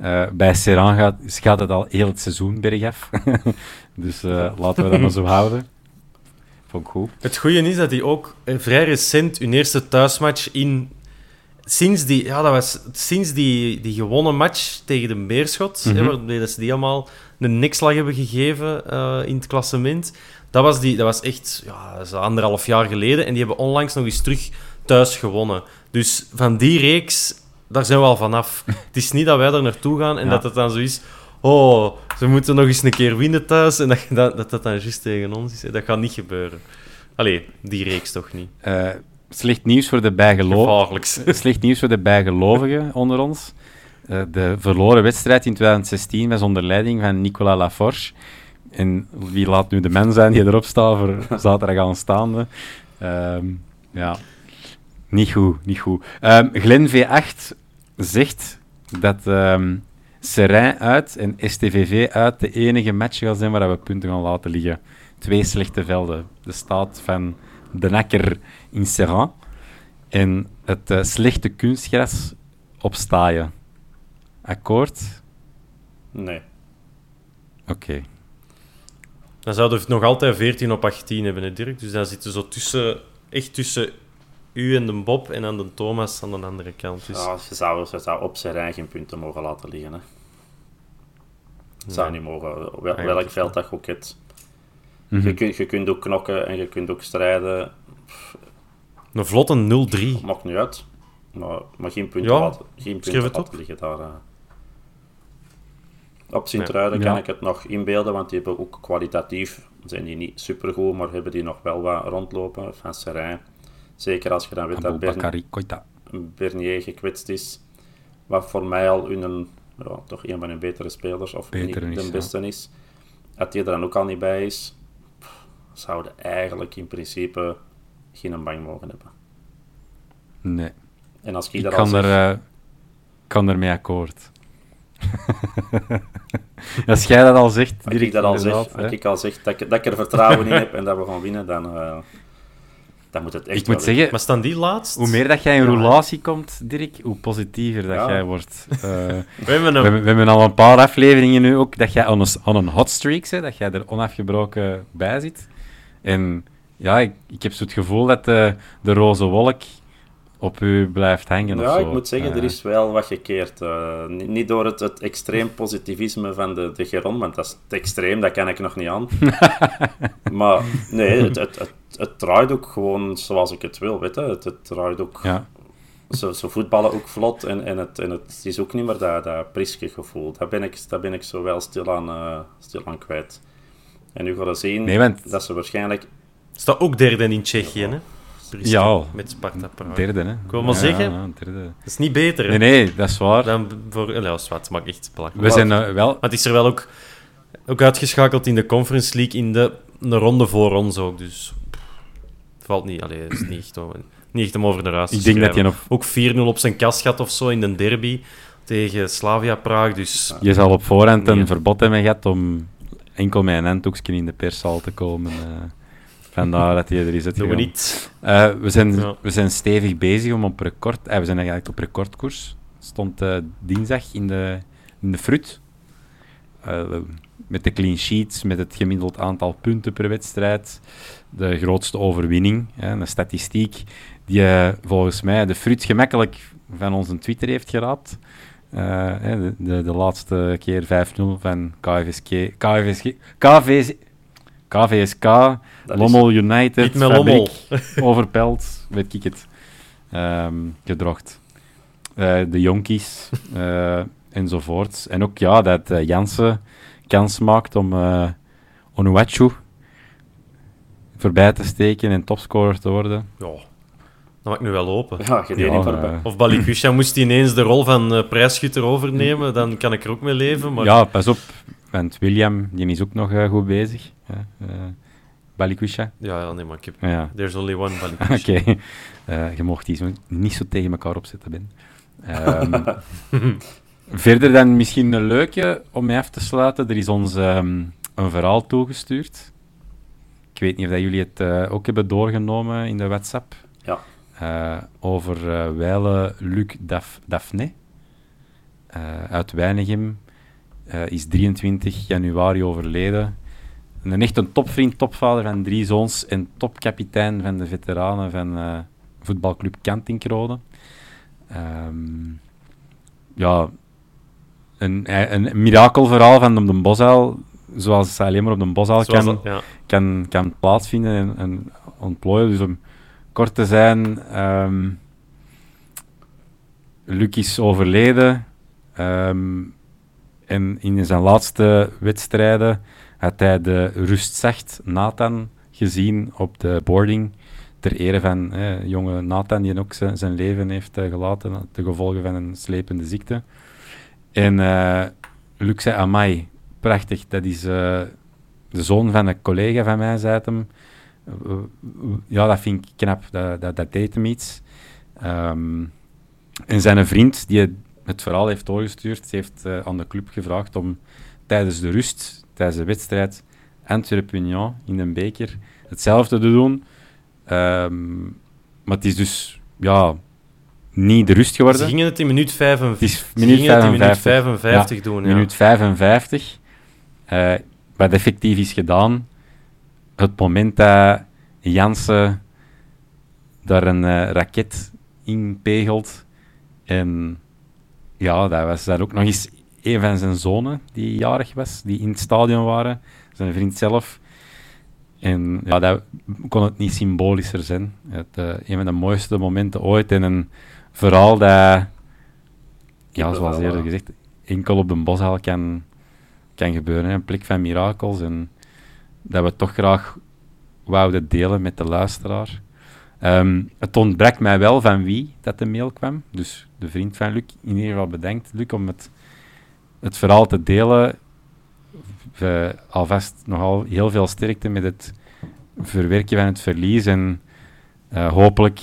Eh, bij Serran gaat, gaat het al heel het seizoen bergaf. dus eh, laten we dat maar zo houden. Vond ik goed. Het goede is dat hij ook eh, vrij recent hun eerste thuismatch in... Sinds die, ja, dat was sinds die, die gewonnen match tegen de Beerschot, hè, Mhm. waarbij dat ze die allemaal een nekslag hebben gegeven eh, in het klassement. Dat was, die, dat was echt ja, dat is anderhalf jaar geleden. En die hebben onlangs nog eens terug thuis gewonnen. Dus van die reeks, daar zijn we al vanaf. het is niet dat wij er naartoe gaan en Ja. dat het dan zo is... Oh, ze moeten nog eens een keer winnen thuis. En dat dat, dat, dat dan juist tegen ons is. Dat gaat niet gebeuren. Allee, die reeks toch niet. Eh, slecht nieuws voor de bijgelovigen. Slecht nieuws voor de bijgelovigen onder ons. Eh, de verloren wedstrijd in 2016 was onder leiding van Nicolas Laforge. En wie laat nu de man zijn die erop staat voor zaterdag aanstaande? Ehm ja, niet goed, niet goed. Ehm Glen V8 zegt dat ehm Serijn uit en STVV uit de enige match gaan zijn waar we punten gaan laten liggen. Twee slechte velden. De staat van de Nakker in Serran en het eh, slechte kunstgras op Staaien. Akkoord? Nee. Oké. Dan zouden we het nog altijd 14 op 18 hebben, hè, Dirk. Dus dan zitten zo tussen, echt tussen u en de Bob en dan de Thomas aan de andere kant. Dus Ja, je, zou, je zou op zijn eigen punten mogen laten liggen. Hè. Het zou niet mogen. Wel, welk veld dat je ook hebt. Mhm. Je, kunt, je kunt ook knokken en je kunt ook strijden. een vlotte 0-3. Maakt niet uit. Maar, maar geen punten, Ja, laten, geen punten het laten op. liggen daar. eh. Op Sint-Truiden Ja. kan ik het nog inbeelden, want die hebben ook kwalitatief, zijn die niet supergoed, maar hebben die nog wel wat rondlopen. Van Serijn. Zeker als je dan weet dat Bern. Bernier gekwetst is. Wat voor mij al hun, ja, toch een van hun betere spelers, of niet is, de ja. beste is. Dat die er dan ook al niet bij is, pff, zouden eigenlijk in principe geen bank mogen hebben. Nee. En als ik, Ik daar al kan, er, eh, kan ermee akkoord. Als jij dat al zegt, als ik dat al zeg, als ik al zeg dat ik, dat ik er vertrouwen in heb en dat we gaan winnen, dan, eh, dan moet het echt Ik moet zeggen, Maar staan die laatst? hoe meer dat jij in Ja. roulatie komt, Dirk, hoe positiever dat Ja. jij wordt. Eh, We hebben we, hebben, we hebben al een paar afleveringen nu ook dat jij aan een, aan een hot streak zit, dat jij er onafgebroken bij zit. En ja, ik, ik heb zo het gevoel dat de, de roze wolk op u blijft hangen. of Ja, zo. ik moet zeggen, Eh, er is wel wat gekeerd. Eh, niet, niet door het, het extreem positivisme van de, de Geron, want dat is te extreem, dat kan ik nog niet aan. maar nee, het, het, het, het draait ook gewoon zoals ik het wil, weet je. Het, het draait ook... Ja, Ze, ze voetballen ook vlot en, en, het, en het is ook niet meer dat, dat priske gevoel. Dat ben ik, ben ik zo wel stilaan, eh stilaan kwijt. En nu gaan we zien Nee, want- dat ze waarschijnlijk... Staat ook derde in Tsjechië, hè? Priske, Ja. Met Sparta Praag. derde, hè. wil maar Ja, zeggen. ja, derde. Dat is niet beter, hè? Nee, nee, dat is waar. Dan voor... Ja, zwart, maakt echt belachelijk. We zijn eh, wel... Maar het is er wel ook, ook uitgeschakeld in de Conference League in de, een ronde voor ons ook. Dus valt niet. Allee, het is niet echt, om- niet echt om over de ruis te Ik denk dat je nog... Ook 4-0 op zijn kast gaat of zo in de derby tegen Slavia Praag. Dus Je zal op voorhand een Nee. verbod hebben gehad om enkel met een handdoekje in de perszaal te komen. eh. vandaar dat hij er is doen we niet. Eh, we, zijn, Ja. we zijn stevig bezig om op record... eh, we zijn eigenlijk op recordkoers. Stond dinsdag in de, in de fruit. met de clean sheets, met het gemiddeld aantal punten per wedstrijd, de grootste overwinning. Hè, een statistiek die eh, volgens mij de fruit gemakkelijk van onze Twitter heeft geraapt. Eh, de, de, de laatste keer 5-0 van KVSK, KVSK, KVS, KVSK Dat Lommel United, Niet met Lommel. Overpelt, weet ik het, ehm, gedrocht. Eh, de jonkies eh, enzovoort. En ook ja, dat Jansen kans maakt om eh Onuachu voorbij te steken en topscorer te worden. Ja, dat mag nu wel open. Ja, je Ja, niet voorbij. eh, Of Balikwisha moest ineens de rol van eh, prijsschutter overnemen, dan kan ik er ook mee leven. Maar Ja, pas op, want William die is ook nog eh, goed bezig. Ja, eh Balikwisha. ja, ja, nee, maar ik heb... Ja. There's only one Balikwisha. Oké, Eh, je mocht die zo niet zo tegen elkaar opzetten, Ben. Ehm, verder dan misschien een leuke om mee af te sluiten. Er is ons ehm, een verhaal toegestuurd. Ik weet niet of dat jullie het eh, ook hebben doorgenomen in de WhatsApp. Ja. Eh, over Weile Luc Daf Daphne uit Weinigem. Is 23 januari overleden. Een echt een topvriend, topvader van drie zoons en topkapitein van de veteranen van voetbalclub Kantinkrode. Ehm ja, een, een mirakelverhaal van de Bosuil, zoals ze alleen maar op de Bosuil Zoals kan, dat- ja. kan, kan plaatsvinden en, en ontplooien. Dus om kort te zijn, ehm Luc is overleden. ehm, en in zijn laatste wedstrijden had hij de rustzacht Nathan gezien op de boarding. Ter ere van eh, jonge Nathan, die ook zijn, leven heeft eh, gelaten ten gevolge van een slepende ziekte. En eh Luc zei, amai, prachtig, dat is eh, de zoon van een collega van mij, zei hem. Eh, ja, dat vind ik knap, dat, dat, dat deed hem iets. Ehm, en zijn vriend, die het verhaal heeft doorgestuurd, heeft eh, aan de club gevraagd om tijdens de rust, tijdens de wedstrijd Antwerp-Union in een beker, hetzelfde te doen. Ehm, maar het is dus ja, niet de rust geworden. Ze gingen het in minuut 55, Het is minuut gingen het in minuut 55. 55 doen. Ja. Minuut 55. Eh, wat effectief is gedaan. Het moment dat Jansen daar een eh, raket in pegelt. En ja, dat was dan ook nog eens een van zijn zonen die jarig was, die in het stadion waren. Zijn vriend zelf. En ja, dat kon het niet symbolischer zijn. Het, eh, een van de mooiste momenten ooit. En een verhaal dat, ja, zoals eerder gezegd, enkel op de boshal kan, kan gebeuren. Een plek van mirakels. En dat we toch graag wouden delen met de luisteraar. Ehm, het ontbrak mij wel van wie dat de mail kwam. Dus de vriend van Luc, in ieder geval bedankt, Luc, om het, het verhaal te delen. Alvast nogal heel veel sterkte met het verwerken van het verlies. En eh, hopelijk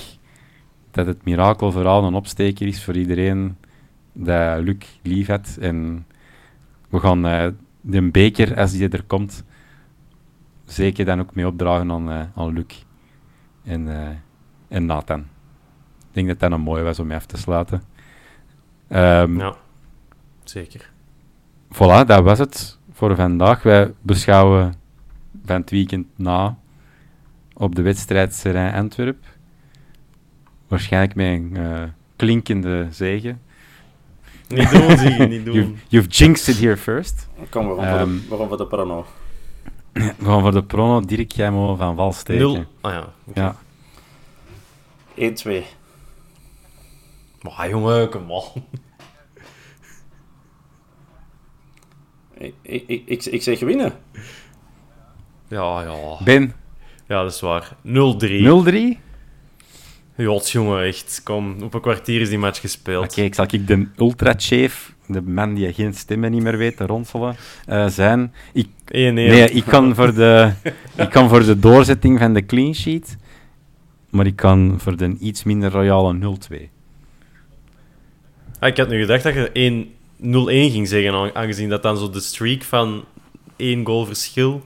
dat het mirakelverhaal een opsteker is voor iedereen dat Luc lief had. En we gaan eh, de beker, als die er komt, zeker dan ook mee opdragen aan, eh, aan Luc en, eh, en Nathan. Ik denk dat dat een mooi was om mee af te sluiten. Ehm, Ja, zeker. Voilà, dat was het voor vandaag. Wij beschouwen van het weekend na op de wedstrijd Serijn Antwerp. Waarschijnlijk met een eh, klinkende zege. Niet doen, zie je, niet doen. You've, you've jinxed it here first. Kom, we gaan, voor, Ehm, de, we gaan voor de prono. We gaan voor de prono Dirk jij maar van wal steken. Nul. Ah ja. Ja. 1-2. Maar jongen, kom on. Ik, ik, ik, ik zeg winnen. Ja, ja. Ben, Ja, dat is waar. 0-3. 0-3? Jots, jongen, echt. Kom, op een kwartier is die match gespeeld. Oké, ik zal ik de ultra-chef, de man die geen stemmen niet meer weet te ronselen, eh, zijn. Ik 1-1. Nee, ik kan, voor de, ik kan voor de doorzetting van de clean sheet, maar ik kan voor de iets minder royale 0-2. Ah, ik had nu gedacht dat je 1 0-1 ging zeggen, aan- aangezien dat dan zo de streak van één goal verschil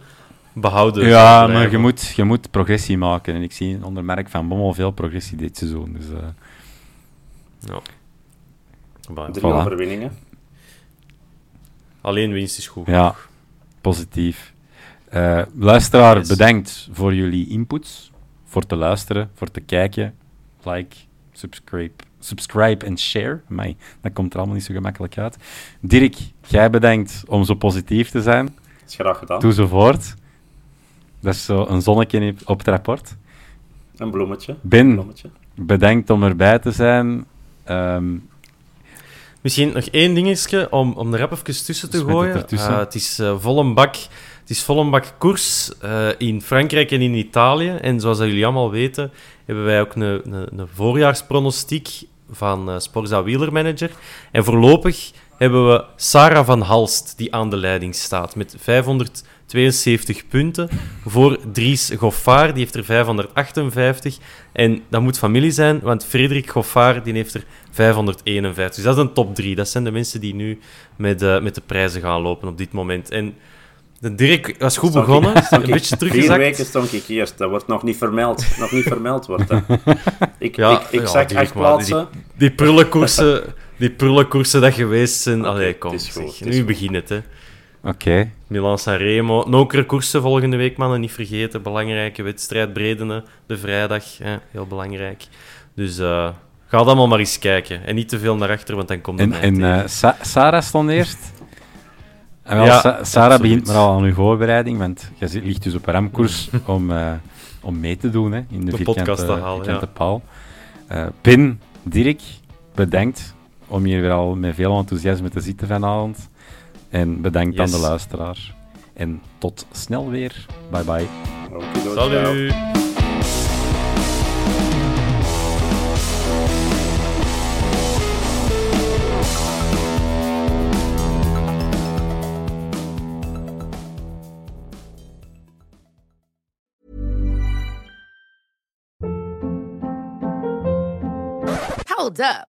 behouden ja, maar je moet, je moet progressie maken. En ik zie onder Merk van Bommel veel progressie dit seizoen. Dus, eh, Ja. Drie Voilà. overwinningen. Alleen winst is goed. Ja, positief. Uh, luisteraar, Yes. bedankt voor jullie inputs. Voor te luisteren, voor te kijken. Like, subscribe, subscribe en share. Amai, dat komt er allemaal niet zo gemakkelijk uit. Dirk, jij bedankt om zo positief te zijn. is graag gedaan. Doe zo voort. Dat is zo een zonnetje op het rapport. Een bloemetje. Ben, Een bloemetje. bedankt om erbij te zijn. Ehm, Misschien nog één dingetje om, om er rap even tussen te het gooien. ertussen. Eh, het is eh, vol een bak. Het is vol een bak koers eh, in Frankrijk en in Italië. En zoals jullie allemaal weten, hebben wij ook een, een, een voorjaarspronostiek van eh Sporza Wielermanager. En voorlopig hebben we Sarah van Halst, die aan de leiding staat, met 572 punten. Voor Dries Goffard, die heeft er 558. En dat moet familie zijn, want Frederik Goffard die heeft er 551. Dus dat is een top 3. Dat zijn de mensen die nu met, met de prijzen gaan lopen op dit moment. En de Dirk was goed ik- begonnen, stond een ik- beetje Vier teruggezakt. weken stond ik eerst. Dat wordt nog niet vermeld. nog niet vermeld wordt dat. Ik, Ja, ik, ik ja, plaatsen. Die prullenkoersen, die prullenkoersen dat geweest zijn. Allee, kom, het is goed, zeg. het is nu goed. begint het, hè. Oké. Milan Sanremo. Nokere koersen volgende week, mannen. Niet vergeten. Belangrijke wedstrijd. Bredene, de vrijdag. Hè. Heel belangrijk. Dus eh ga allemaal maar eens kijken. En niet te veel naar achter, want dan komt het En, en eh, Sa- Sarah stond eerst. En wel, Ja, Sa- Sarah absoluut. begint maar al aan uw voorbereiding, want je ligt dus op een ramkoers om, eh, om mee te doen hè, in de, De vierkante, podcast te halen, vierkante ja. paal. Eh, Pin, Dirk, bedankt om hier weer al met veel enthousiasme te zitten vanavond. En bedankt aan de luisteraar. En tot snel weer. Bye bye. Salut! Hold up.